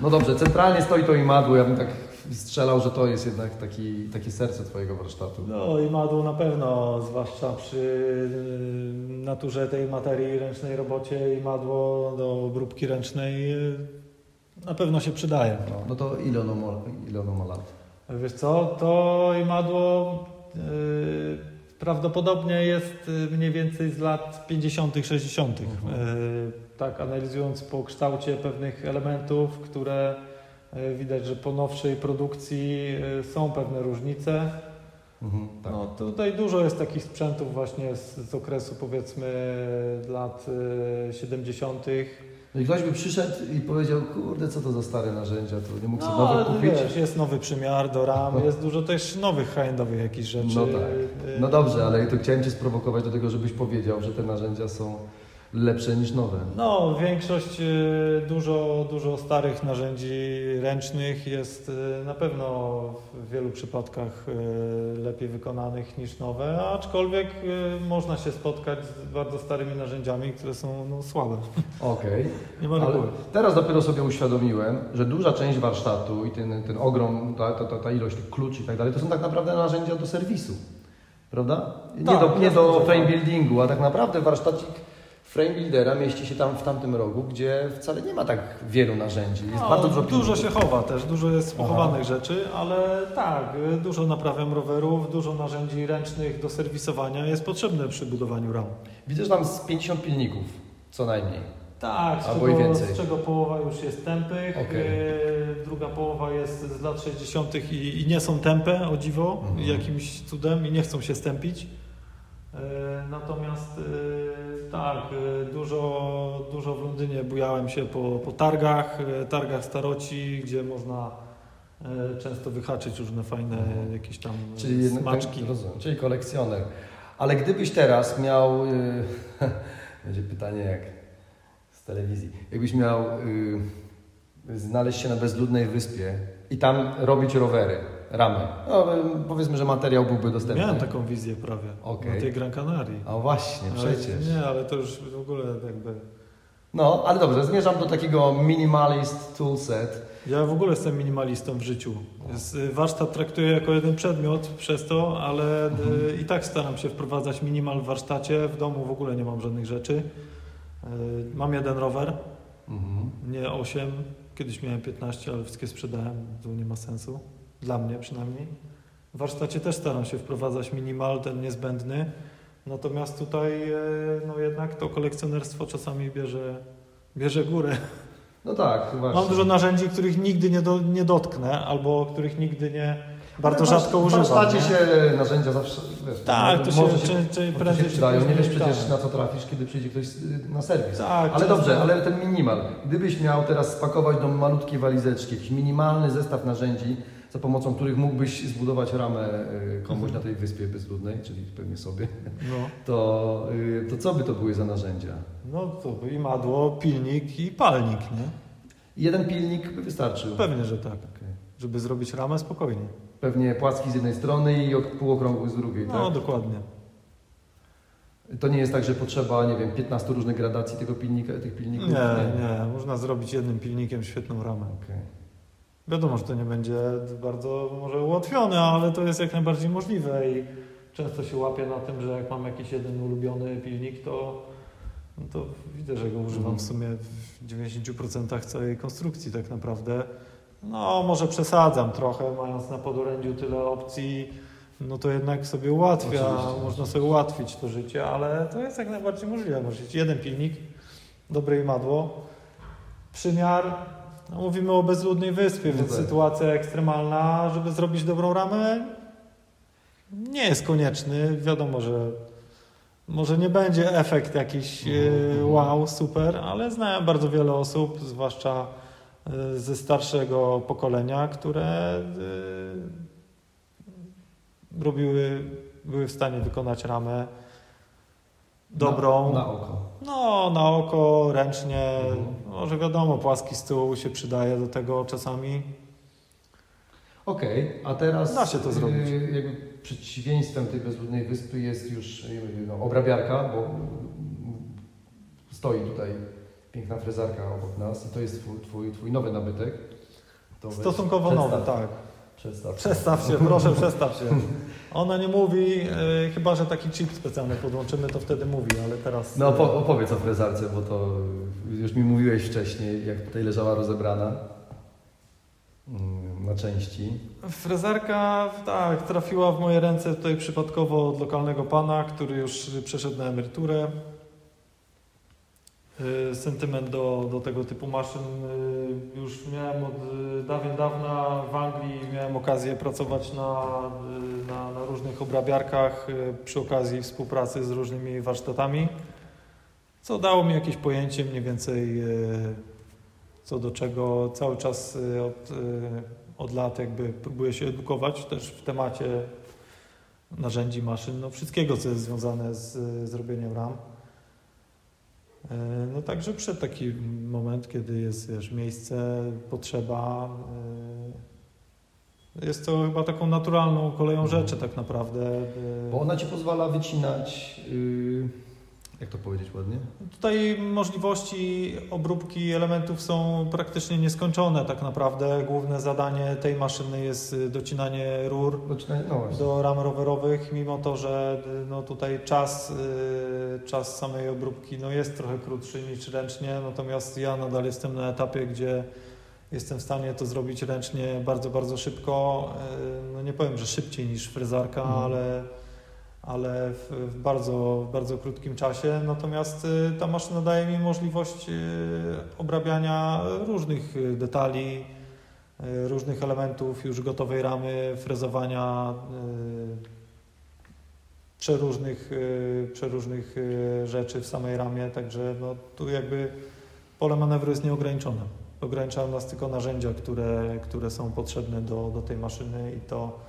No dobrze, centralnie stoi to imadło. Ja bym tak strzelał, że to jest jednak taki, takie serce Twojego warsztatu.
No i madło na pewno, zwłaszcza przy y, naturze tej materii ręcznej robocie i madło do obróbki ręcznej y, na pewno się przydaje.
No, no to ile ono, ma, ile ono ma lat?
Wiesz co, to imadło y, prawdopodobnie jest y, mniej więcej z lat 50., 60. Y, tak, analizując po kształcie pewnych elementów, które y, widać, że po nowszej produkcji są pewne różnice.
Mhm, tak.
No tutaj dużo jest takich sprzętów właśnie z, z okresu powiedzmy lat y, 70.
No i ktoś by przyszedł i powiedział, kurde, co to za stare narzędzia, to nie mógł sobie
No,
kupić.
wiesz, jest nowy przymiar do ram, jest dużo też nowych high-endowych jakichś rzeczy.
No tak.
Y,
No dobrze, ale to chciałem Cię sprowokować do tego, żebyś powiedział, że te narzędzia są lepsze niż nowe.
No, większość y, dużo, dużo starych narzędzi ręcznych jest y, na pewno w wielu przypadkach y, lepiej wykonanych niż nowe, aczkolwiek można się spotkać z bardzo starymi narzędziami, które są no, słabe.
Okej. Ale
reguły.
teraz dopiero sobie uświadomiłem, że duża część warsztatu i ten, ten ogrom, ta, ta, ta, ilość kluczy i tak dalej, to są tak naprawdę narzędzia do serwisu. Prawda? Nie,
Tak,
do, nie do frame buildingu, a tak naprawdę warsztacik frame buildera mieści się tam w tamtym rogu, gdzie wcale nie ma tak wielu narzędzi. Jest
No,
bardzo dużo
dużo się chowa też, dużo jest
Aha.
pochowanych rzeczy, ale tak, dużo naprawiam rowerów, dużo narzędzi ręcznych do serwisowania jest potrzebne przy budowaniu ram.
Widzę, że tam z 50 pilników, co najmniej.
Tak, z
Albo
czego, z czego połowa już jest tępych,
Okej.
y, druga połowa jest z lat 60. I, i nie są tępe, o dziwo,
Mhm.
jakimś cudem i nie chcą się stępić. Y, Natomiast y, tak, y, dużo, dużo w Londynie bujałem się po, po targach, targach staroci, gdzie można często wyhaczyć różne fajne
Mhm.
jakieś tam
Czyli,
smaczki.
rozumiem, czyli kolekcjoner. Ale gdybyś teraz miał, y, będzie pytanie jak z telewizji, jakbyś miał y, znaleźć się na bezludnej wyspie i tam robić rowery, ramy, no, powiedzmy, że materiał byłby dostępny.
Miałem taką wizję prawie
Okej.
na tej Gran Canaria.
A właśnie,
Ale-
przecież.
Nie, ale to już w ogóle jakby...
No, ale dobrze, zmierzam do takiego minimalist toolset.
Ja w ogóle jestem minimalistą w życiu. Warsztat traktuję jako jeden przedmiot przez to, ale
Mhm.
y, i tak staram się wprowadzać minimal w warsztacie. W domu w ogóle nie mam żadnych rzeczy. Y, Mam jeden rower,
Mhm.
nie 8. Kiedyś miałem 15, ale wszystkie sprzedałem. To nie ma sensu. Dla mnie przynajmniej. W warsztacie też staram się wprowadzać minimal, ten niezbędny. Natomiast tutaj y, no jednak to kolekcjonerstwo czasami bierze, bierze górę.
No tak, właśnie.
Mam dużo narzędzi, których nigdy nie, do, nie dotknę, albo których nigdy nie, bardzo
Ale
rzadko
w
używam.
warsztacie
nie?
się narzędzia zawsze, wiesz,
Tak, to się,
może
czy, czy
się
prędzej czy
przydają. Nie wiesz przecież
tak.
na co trafisz, kiedy przyjdzie ktoś y, na serwis.
Tak,
Ale dobrze, ale ten minimal. Gdybyś miał teraz spakować do malutkiej walizeczki jakiś minimalny zestaw narzędzi, za pomocą których mógłbyś zbudować ramę y, komuś na tej wyspie bezludnej, czyli pewnie sobie,
No,
to, y, to co by to były za narzędzia?
no to by i madło, pilnik i palnik, nie?
Jeden pilnik by wystarczył.
Pewnie, że tak.
Okej.
Żeby zrobić ramę spokojnie.
Pewnie płaski z jednej strony i ok- półokrągły z drugiej,
No,
tak?
dokładnie.
To nie jest tak, że potrzeba, nie wiem, 15 różnych gradacji tego pilnika, tych
Nie,
pilników?
nie, można zrobić jednym pilnikiem świetną ramę.
Okej.
Wiadomo, że to nie będzie bardzo może ułatwione, ale to jest jak najbardziej możliwe i często się łapię na tym, że jak mam jakiś jeden ulubiony pilnik, to, no to widzę, że go używam w sumie w 90% całej konstrukcji tak naprawdę. No, może przesadzam trochę, mając na podorędziu tyle opcji, no to jednak sobie ułatwia,
Oczywiście.
można sobie ułatwić to życie, ale to jest jak najbardziej możliwe. Może mieć jeden pilnik, dobre imadło, przymiar, no mówimy o bezludnej wyspie, więc
tak.
sytuacja ekstremalna, żeby zrobić dobrą ramę, nie jest konieczny. Wiadomo, że może nie będzie efekt jakiś e,
Mhm.
wow, super, ale znałem bardzo wiele osób, zwłaszcza e, ze starszego pokolenia, które e, robiły, były w stanie wykonać ramę dobrą.
Na, na oko.
No, na oko, ręcznie.
Mhm.
Może wiadomo, płaski stół się przydaje do tego czasami.
Okej, a teraz
Da się to zrobić.
y, jakby przeciwieństwem tej bezludnej wyspy jest już y, no, obrabiarka, bo mm, stoi tutaj piękna frezarka obok nas i to jest twój, twój, twój nowy nabytek. To
Stosunkowo nowy, tak.
Przedstaw.
Przestaw się, proszę, przestaw się. Ona nie mówi, e, chyba że taki chip specjalny podłączymy, to wtedy mówi, ale teraz.
No
e,
opo- opowiedz o frezarce, bo to już mi mówiłeś wcześniej, jak tutaj leżała rozebrana mm, na części.
Frezarka, tak, trafiła w moje ręce tutaj przypadkowo od lokalnego pana, który już przeszedł na emeryturę. Y, Sentyment do, do tego typu maszyn y, już miałem od y, dawien dawna w Anglii. Miałem okazję pracować na, na, na różnych obrabiarkach przy okazji współpracy z różnymi warsztatami, co dało mi jakieś pojęcie mniej więcej co do czego cały czas od, od lat jakby próbuję się edukować też w temacie narzędzi maszyn, no wszystkiego co jest związane z y, zrobieniem RAM. Y, No także przed taki moment, kiedy jest wiesz, miejsce, potrzeba, y, jest to chyba taką naturalną koleją rzeczy tak naprawdę. y.
Bo ona ci pozwala wycinać, y, jak to powiedzieć ładnie?
Tutaj możliwości obróbki elementów są praktycznie nieskończone tak naprawdę. Główne zadanie tej maszyny jest y, docinanie rur
Zaczynaj- No
do ram rowerowych, mimo to, że y, no tutaj czas, y, czas samej obróbki no jest trochę krótszy niż ręcznie, natomiast ja nadal jestem na etapie, gdzie jestem w stanie to zrobić ręcznie bardzo, bardzo szybko. No nie powiem, że szybciej niż frezarka,
Mhm.
ale, ale w, w bardzo, bardzo krótkim czasie. Natomiast y, ta maszyna daje mi możliwość y, obrabiania różnych y, detali, różnych elementów już gotowej ramy, frezowania przeróżnych, przeróżnych rzeczy w samej ramie, także no, tu jakby pole manewru jest nieograniczone. Ograniczają nas tylko narzędzia, które, które są potrzebne do, do tej maszyny i to,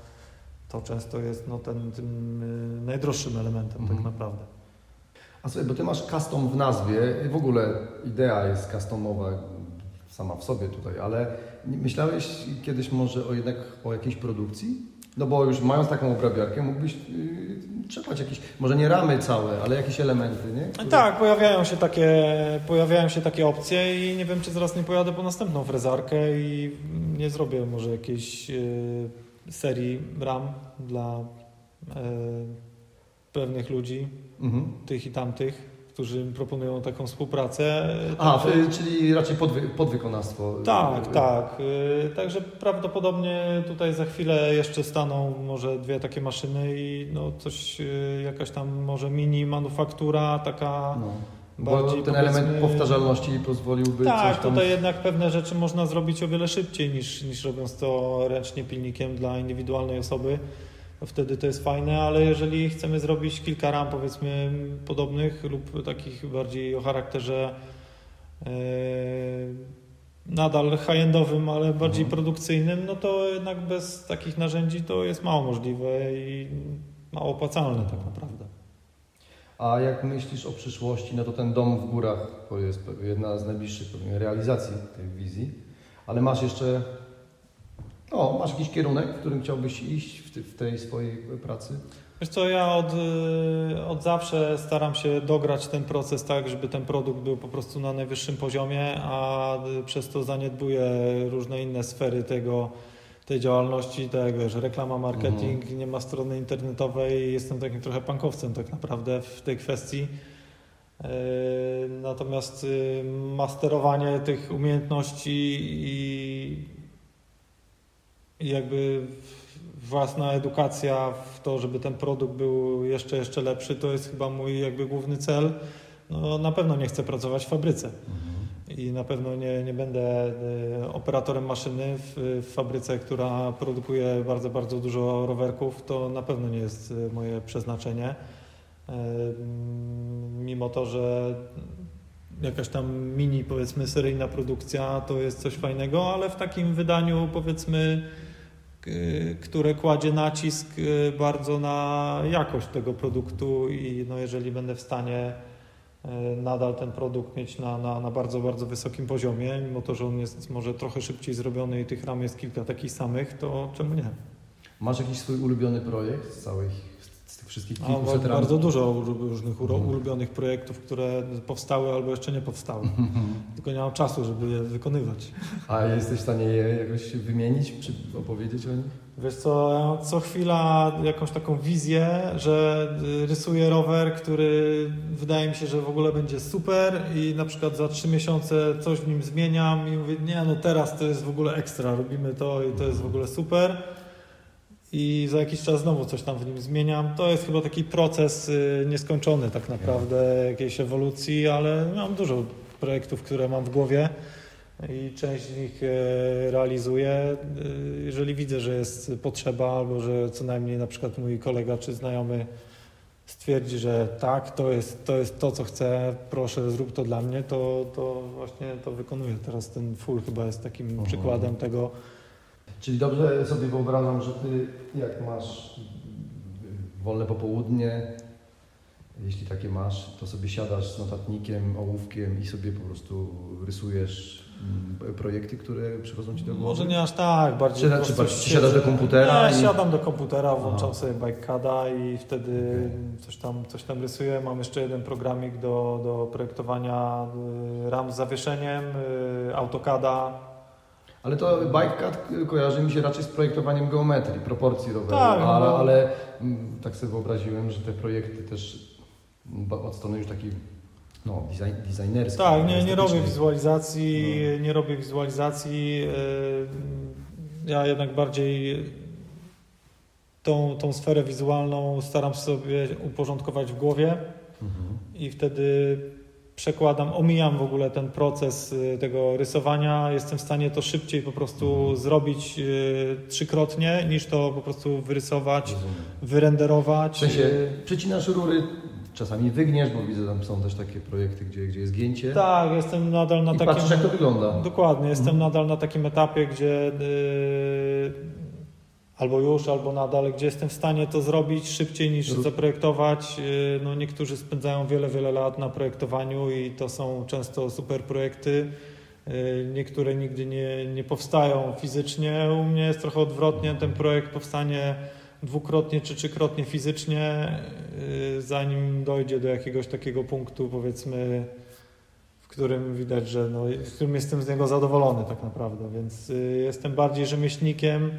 to często jest no, ten, tym y, najdroższym elementem
Mhm.
tak naprawdę.
A słuchaj, bo ty masz custom w nazwie, w ogóle idea jest customowa sama w sobie tutaj, ale myślałeś kiedyś może o jednak o jakiejś produkcji? No bo już mając taką obrabiarkę mógłbyś yy, trzepać jakieś, może nie ramy całe, ale jakieś elementy, nie? Które-
Tak, pojawiają się, takie, pojawiają się takie opcje i nie wiem, czy zaraz nie pojadę po następną frezarkę i nie zrobię może jakiejś e, serii ram dla e, pewnych ludzi,
Mhm.
tych i tamtych, którzy proponują taką współpracę.
A,
Także-
czyli raczej podwy, podwykonawstwo.
tak, tak. Y, Także prawdopodobnie tutaj za chwilę jeszcze staną może dwie takie maszyny i no coś, y, jakaś tam może mini manufaktura taka
No. Bo ten
powiedzmy-
element powtarzalności pozwoliłby
Tak,
coś tam...
tutaj jednak pewne rzeczy można zrobić o wiele szybciej niż, niż robiąc to ręcznie pilnikiem dla indywidualnej osoby. Wtedy to jest fajne, ale jeżeli chcemy zrobić kilka ram powiedzmy podobnych lub takich bardziej o charakterze e, nadal high-endowym, ale bardziej
Mhm.
produkcyjnym, no to jednak bez takich narzędzi to jest mało możliwe i mało opłacalne tak naprawdę.
A jak myślisz o przyszłości, no to ten dom w górach to jest jedna z najbliższych pewnie realizacji tej wizji, ale masz jeszcze, no, masz jakiś kierunek, w którym chciałbyś iść w, ty, w tej swojej pracy?
Wiesz co, ja od, y, od zawsze staram się dograć ten proces tak, żeby ten produkt był po prostu na najwyższym poziomie, a y, przez to zaniedbuję różne inne sfery tego, tej działalności, tak wiesz, reklama, marketing, nie ma strony internetowej, jestem takim trochę pankowcem tak naprawdę w tej kwestii. Yy, Natomiast y, masterowanie tych umiejętności i jakby własna edukacja w to, żeby ten produkt był jeszcze, jeszcze lepszy, to jest chyba mój jakby główny cel. No, na pewno nie chcę pracować w fabryce i na pewno nie, nie będę e, operatorem maszyny w, w fabryce, która produkuje bardzo, bardzo dużo rowerków. To na pewno nie jest e, moje przeznaczenie. E, Mimo to, że jakaś tam mini, powiedzmy, seryjna produkcja to jest coś fajnego, ale w takim wydaniu, powiedzmy, które kładzie nacisk bardzo na jakość tego produktu i no, jeżeli będę w stanie nadal ten produkt mieć na, na, na bardzo, bardzo wysokim poziomie, mimo to, że on jest może trochę szybciej zrobiony i tych ram jest kilka takich samych, to czemu nie?
Masz jakiś swój ulubiony projekt z całych, z wszystkich kilkuset
ba-
ram?
bardzo dużo różnych ulubionych projektów, które powstały albo jeszcze nie powstały. Tylko nie mam czasu, żeby je wykonywać.
A jesteś w stanie je jakoś wymienić, czy opowiedzieć o nich?
Wiesz co, ja mam co chwila jakąś taką wizję, że y, rysuję rower, który wydaje mi się, że w ogóle będzie super i na przykład za trzy miesiące coś w nim zmieniam i mówię, nie no teraz to jest w ogóle ekstra, robimy to i to jest w ogóle super i za jakiś czas znowu coś tam w nim zmieniam. To jest chyba taki proces y, nieskończony tak naprawdę jakiejś ewolucji, ale mam dużo projektów, które mam w głowie i część z nich e, realizuję. E, Jeżeli widzę, że jest potrzeba, albo że co najmniej na przykład mój kolega czy znajomy stwierdzi, że tak, to jest to, jest to co chcę, proszę zrób to dla mnie, to, to właśnie to wykonuję. Teraz ten full chyba jest takim
Mhm.
przykładem tego.
Czyli dobrze sobie wyobrażam, że ty jak masz wolne popołudnie, jeśli takie masz, to sobie siadasz z notatnikiem, ołówkiem i sobie po prostu rysujesz mm, projekty, które przychodzą ci do głowy?
Może nie aż tak, bardziej
Czy-
po
czy bardziej siadasz do komputera
Nie,
i-
siadam do komputera, włączam
Aha.
sobie bikeCada i wtedy
Okej.
coś, tam, coś tam rysuję. Mam jeszcze jeden programik do, do projektowania y, ram z zawieszeniem, y, AutoCada.
Ale to bikecat kojarzy mi się raczej z projektowaniem geometrii, proporcji roweru,
Tak, no
ale,
bo-
ale mm, tak sobie wyobraziłem, że te projekty też mm, od strony już takiej no, design, designerskiej.
Tak, nie, nie robię wizualizacji,
No.
nie robię wizualizacji. y, Ja jednak bardziej tą, tą sferę wizualną staram sobie uporządkować w głowie.
Mhm.
i wtedy przekładam, omijam w ogóle ten proces y, tego rysowania. Jestem w stanie to szybciej po prostu
Mhm.
zrobić y, trzykrotnie, niż to po prostu wyrysować,
Rozumiem.
wyrenderować.
W sensie
y,
przycinasz rury, czasami wygniesz, bo widzę tam są też takie projekty, gdzie, gdzie jest gięcie.
Tak, jestem nadal na
I
takim...
patrzysz jak to wygląda.
Dokładnie, jestem
Mhm.
nadal na takim etapie, gdzie albo już, albo nadal, gdzie jestem w stanie to zrobić szybciej niż zaprojektować. Y, No, niektórzy spędzają wiele, wiele lat na projektowaniu i to są często super projekty. Y, Niektóre nigdy nie, nie powstają fizycznie. U mnie jest trochę odwrotnie. Ten projekt powstanie dwukrotnie czy trzykrotnie fizycznie, y, zanim dojdzie do jakiegoś takiego punktu, powiedzmy, w którym widać, że no, w którym jestem z niego zadowolony tak naprawdę, więc jestem bardziej rzemieślnikiem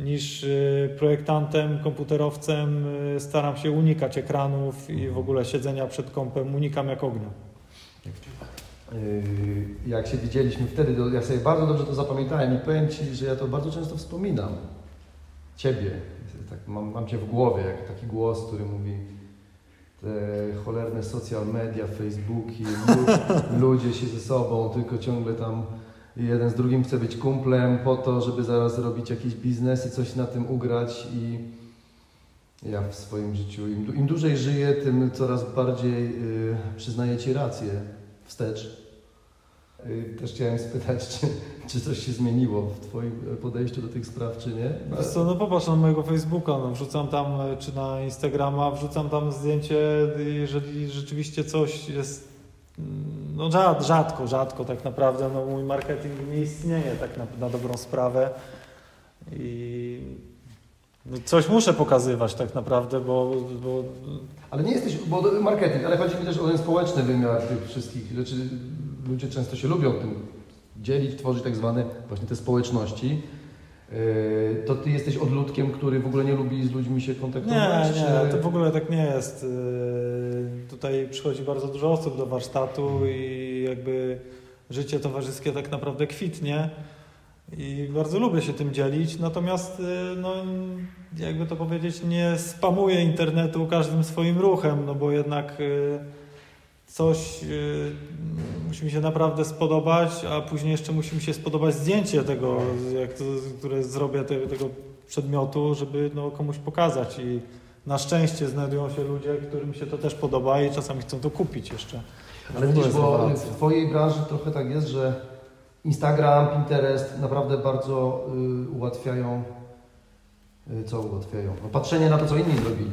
niż y, projektantem, komputerowcem. Y, staram się unikać ekranów i w ogóle siedzenia przed kąpem, unikam jak ognia.
Yy, Jak się widzieliśmy wtedy, to ja sobie bardzo dobrze to zapamiętałem i powiem Ci, że ja to bardzo często wspominam. Ciebie. Tak, mam, mam Cię w głowie, jak taki głos, który mówi te cholerne social media, Facebooki, lu- ludzie się ze sobą, tylko ciągle tam jeden z drugim chce być kumplem po to, żeby zaraz zrobić jakiś biznes i coś na tym ugrać i ja w swoim życiu, im, im dłużej żyję, tym coraz bardziej yy, przyznaję Ci rację wstecz. Y, Też chciałem spytać, czy, czy coś się zmieniło w Twoim podejściu do tych spraw, czy nie?
Wiesz co, no popatrz na mojego Facebooka, no wrzucam tam, y, czy na Instagrama, wrzucam tam zdjęcie, y, jeżeli rzeczywiście coś jest, mm, no rzad, rzadko, rzadko tak naprawdę, no mój marketing nie istnieje tak na, na dobrą sprawę i no coś muszę pokazywać tak naprawdę, bo, bo
Ale nie jesteś, bo marketing, ale chodzi mi też o ten społeczny wymiar tych wszystkich rzeczy. Ludzie często się lubią tym dzielić, tworzyć tak zwane właśnie te społeczności. Yy, To Ty jesteś odludkiem, który w ogóle nie lubi z ludźmi się
Nie,
kontaktować?
nie,
czy-
to w ogóle tak nie jest. Yy, Tutaj przychodzi bardzo dużo osób do warsztatu i jakby życie towarzyskie tak naprawdę kwitnie. i bardzo lubię się tym dzielić, natomiast y, no, jakby to powiedzieć, nie spamuję internetu każdym swoim ruchem, no bo jednak coś musi mi się naprawdę spodobać, a później jeszcze musi mi się spodobać zdjęcie tego, jak to, które zrobię te, tego przedmiotu, żeby no, komuś pokazać i na szczęście znajdują się ludzie, którym się to też podoba i czasami chcą to kupić jeszcze.
Ale widzisz, bo w Twojej branży trochę tak jest, że Instagram, Pinterest naprawdę bardzo y, ułatwiają, y, co ułatwiają? No, patrzenie na to, co inni zrobili.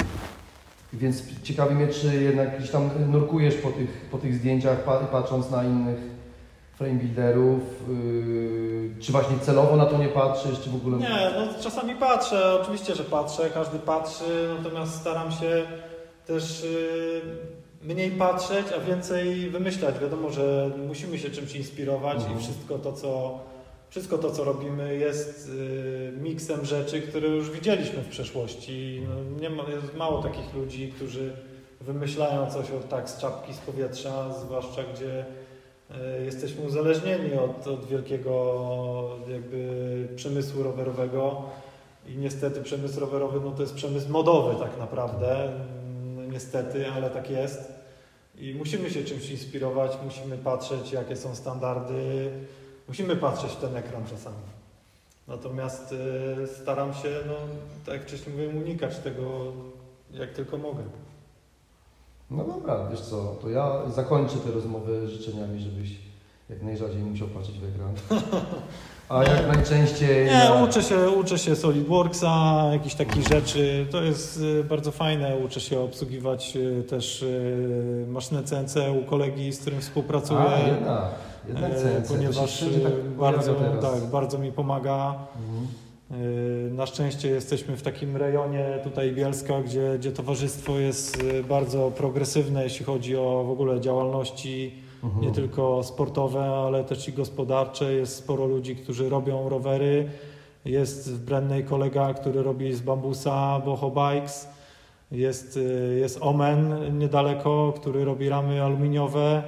Więc ciekawi mnie, czy jednak gdzieś tam nurkujesz po tych, po tych zdjęciach, pa, patrząc na innych frame builderów, y, czy właśnie celowo na to nie patrzysz, czy w ogóle...
Nie, no czasami patrzę, oczywiście, że patrzę, każdy patrzy, natomiast staram się też y, mniej patrzeć, a więcej wymyślać. Wiadomo, że musimy się czymś inspirować
Mhm.
i wszystko to, co, wszystko to, co robimy jest y, miksem rzeczy, które już widzieliśmy w przeszłości. No, nie ma, jest mało takich ludzi, którzy wymyślają coś tak z czapki, z powietrza, zwłaszcza gdzie y, jesteśmy uzależnieni od, od wielkiego jakby przemysłu rowerowego. I niestety przemysł rowerowy no to jest przemysł modowy tak naprawdę, no, niestety, ale tak jest. I musimy się czymś inspirować, musimy patrzeć jakie są standardy, musimy patrzeć w ten ekran czasami. Natomiast y, staram się, no, tak jak wcześniej mówiłem, unikać tego jak tylko mogę.
No dobra, wiesz co, to ja zakończę te rozmowy życzeniami, żebyś jak najrzadziej musiał patrzeć w ekran. A jak najczęściej...
Nie,
na-
uczę się, uczę się SolidWorksa, jakichś takich rzeczy. To jest y, bardzo fajne. Uczę się obsługiwać y, też maszynę CNC u kolegi, z którym współpracuję.
A, jednak, jednak
e,
CNC, się
ponieważ
tak
y, bardzo, tak, bardzo mi pomaga.
Mhm.
Y, Na szczęście jesteśmy w takim rejonie tutaj Bielska, gdzie, gdzie towarzystwo jest bardzo progresywne, jeśli chodzi o w ogóle działalności
Mhm.
nie tylko sportowe, ale też i gospodarcze. Jest sporo ludzi, którzy robią rowery. Jest w Brennej kolega, który robi z bambusa Boho Bikes. Jest, jest Omen niedaleko, który robi ramy aluminiowe.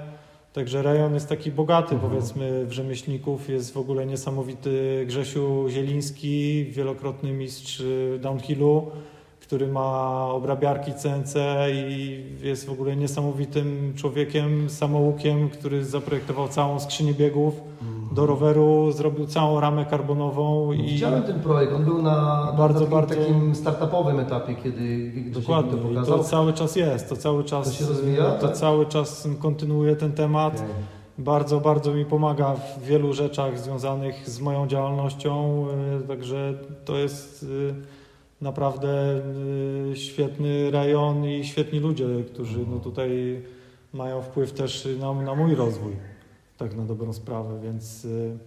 Także rejon jest taki bogaty,
Mhm.
powiedzmy, w rzemieślników. Jest w ogóle niesamowity Grzesiu Zieliński, wielokrotny mistrz y, downhillu, który ma obrabiarki CNC i jest w ogóle niesamowitym człowiekiem, samoukiem, który zaprojektował całą skrzynię biegów do roweru, zrobił całą ramę karbonową i
Widziałem ten projekt, on był na,
Bardzo,
na takim,
bardzo-
takim startupowym etapie, kiedy
dokładnie.
to
I
pokazał.
to cały czas jest, to cały czas
To się rozwija,
to
tak?
cały czas kontynuuje ten temat.
Okej.
Bardzo, bardzo mi pomaga w wielu rzeczach związanych z moją działalnością, y, także to jest y, naprawdę y, świetny rejon i świetni ludzie, którzy no, tutaj mają wpływ też na, na mój rozwój, tak na dobrą sprawę, więc y,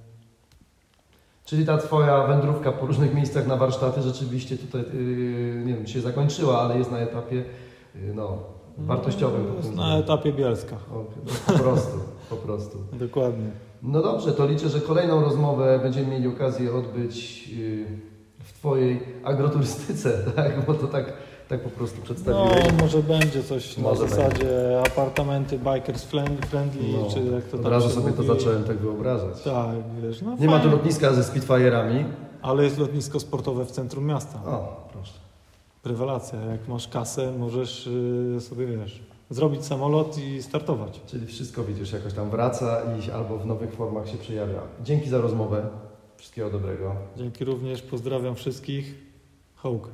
Czyli ta Twoja wędrówka po różnych miejscach na warsztaty rzeczywiście tutaj, yy, nie wiem, się zakończyła, ale jest na etapie yy, no, wartościowym.
no, jest na etapie Bielska.
O, po prostu, po prostu.
Dokładnie.
No dobrze, to liczę, że kolejną rozmowę będziemy mieli okazję odbyć w Twojej agroturystyce, tak? Bo to tak, tak po prostu
No,
przedstawiłeś.
może będzie coś
Może
na zasadzie apartamenty bikers friend- friendly,
No,
czy jak to
Od
tam
razu sobie to
mówi.
zacząłem tak wyobrażać.
Tak, wiesz, no
Nie ma tu
fajnie.
lotniska ze Spitfire'ami.
Ale jest lotnisko sportowe w centrum miasta.
O, proszę.
Rewelacja. Jak masz kasę, możesz y, sobie, wiesz, zrobić samolot i startować.
Czyli wszystko widzisz, jakoś tam wraca i albo w nowych formach się przejawia. Dzięki za rozmowę. Wszystkiego dobrego.
Dzięki również. Pozdrawiam wszystkich. Hołk.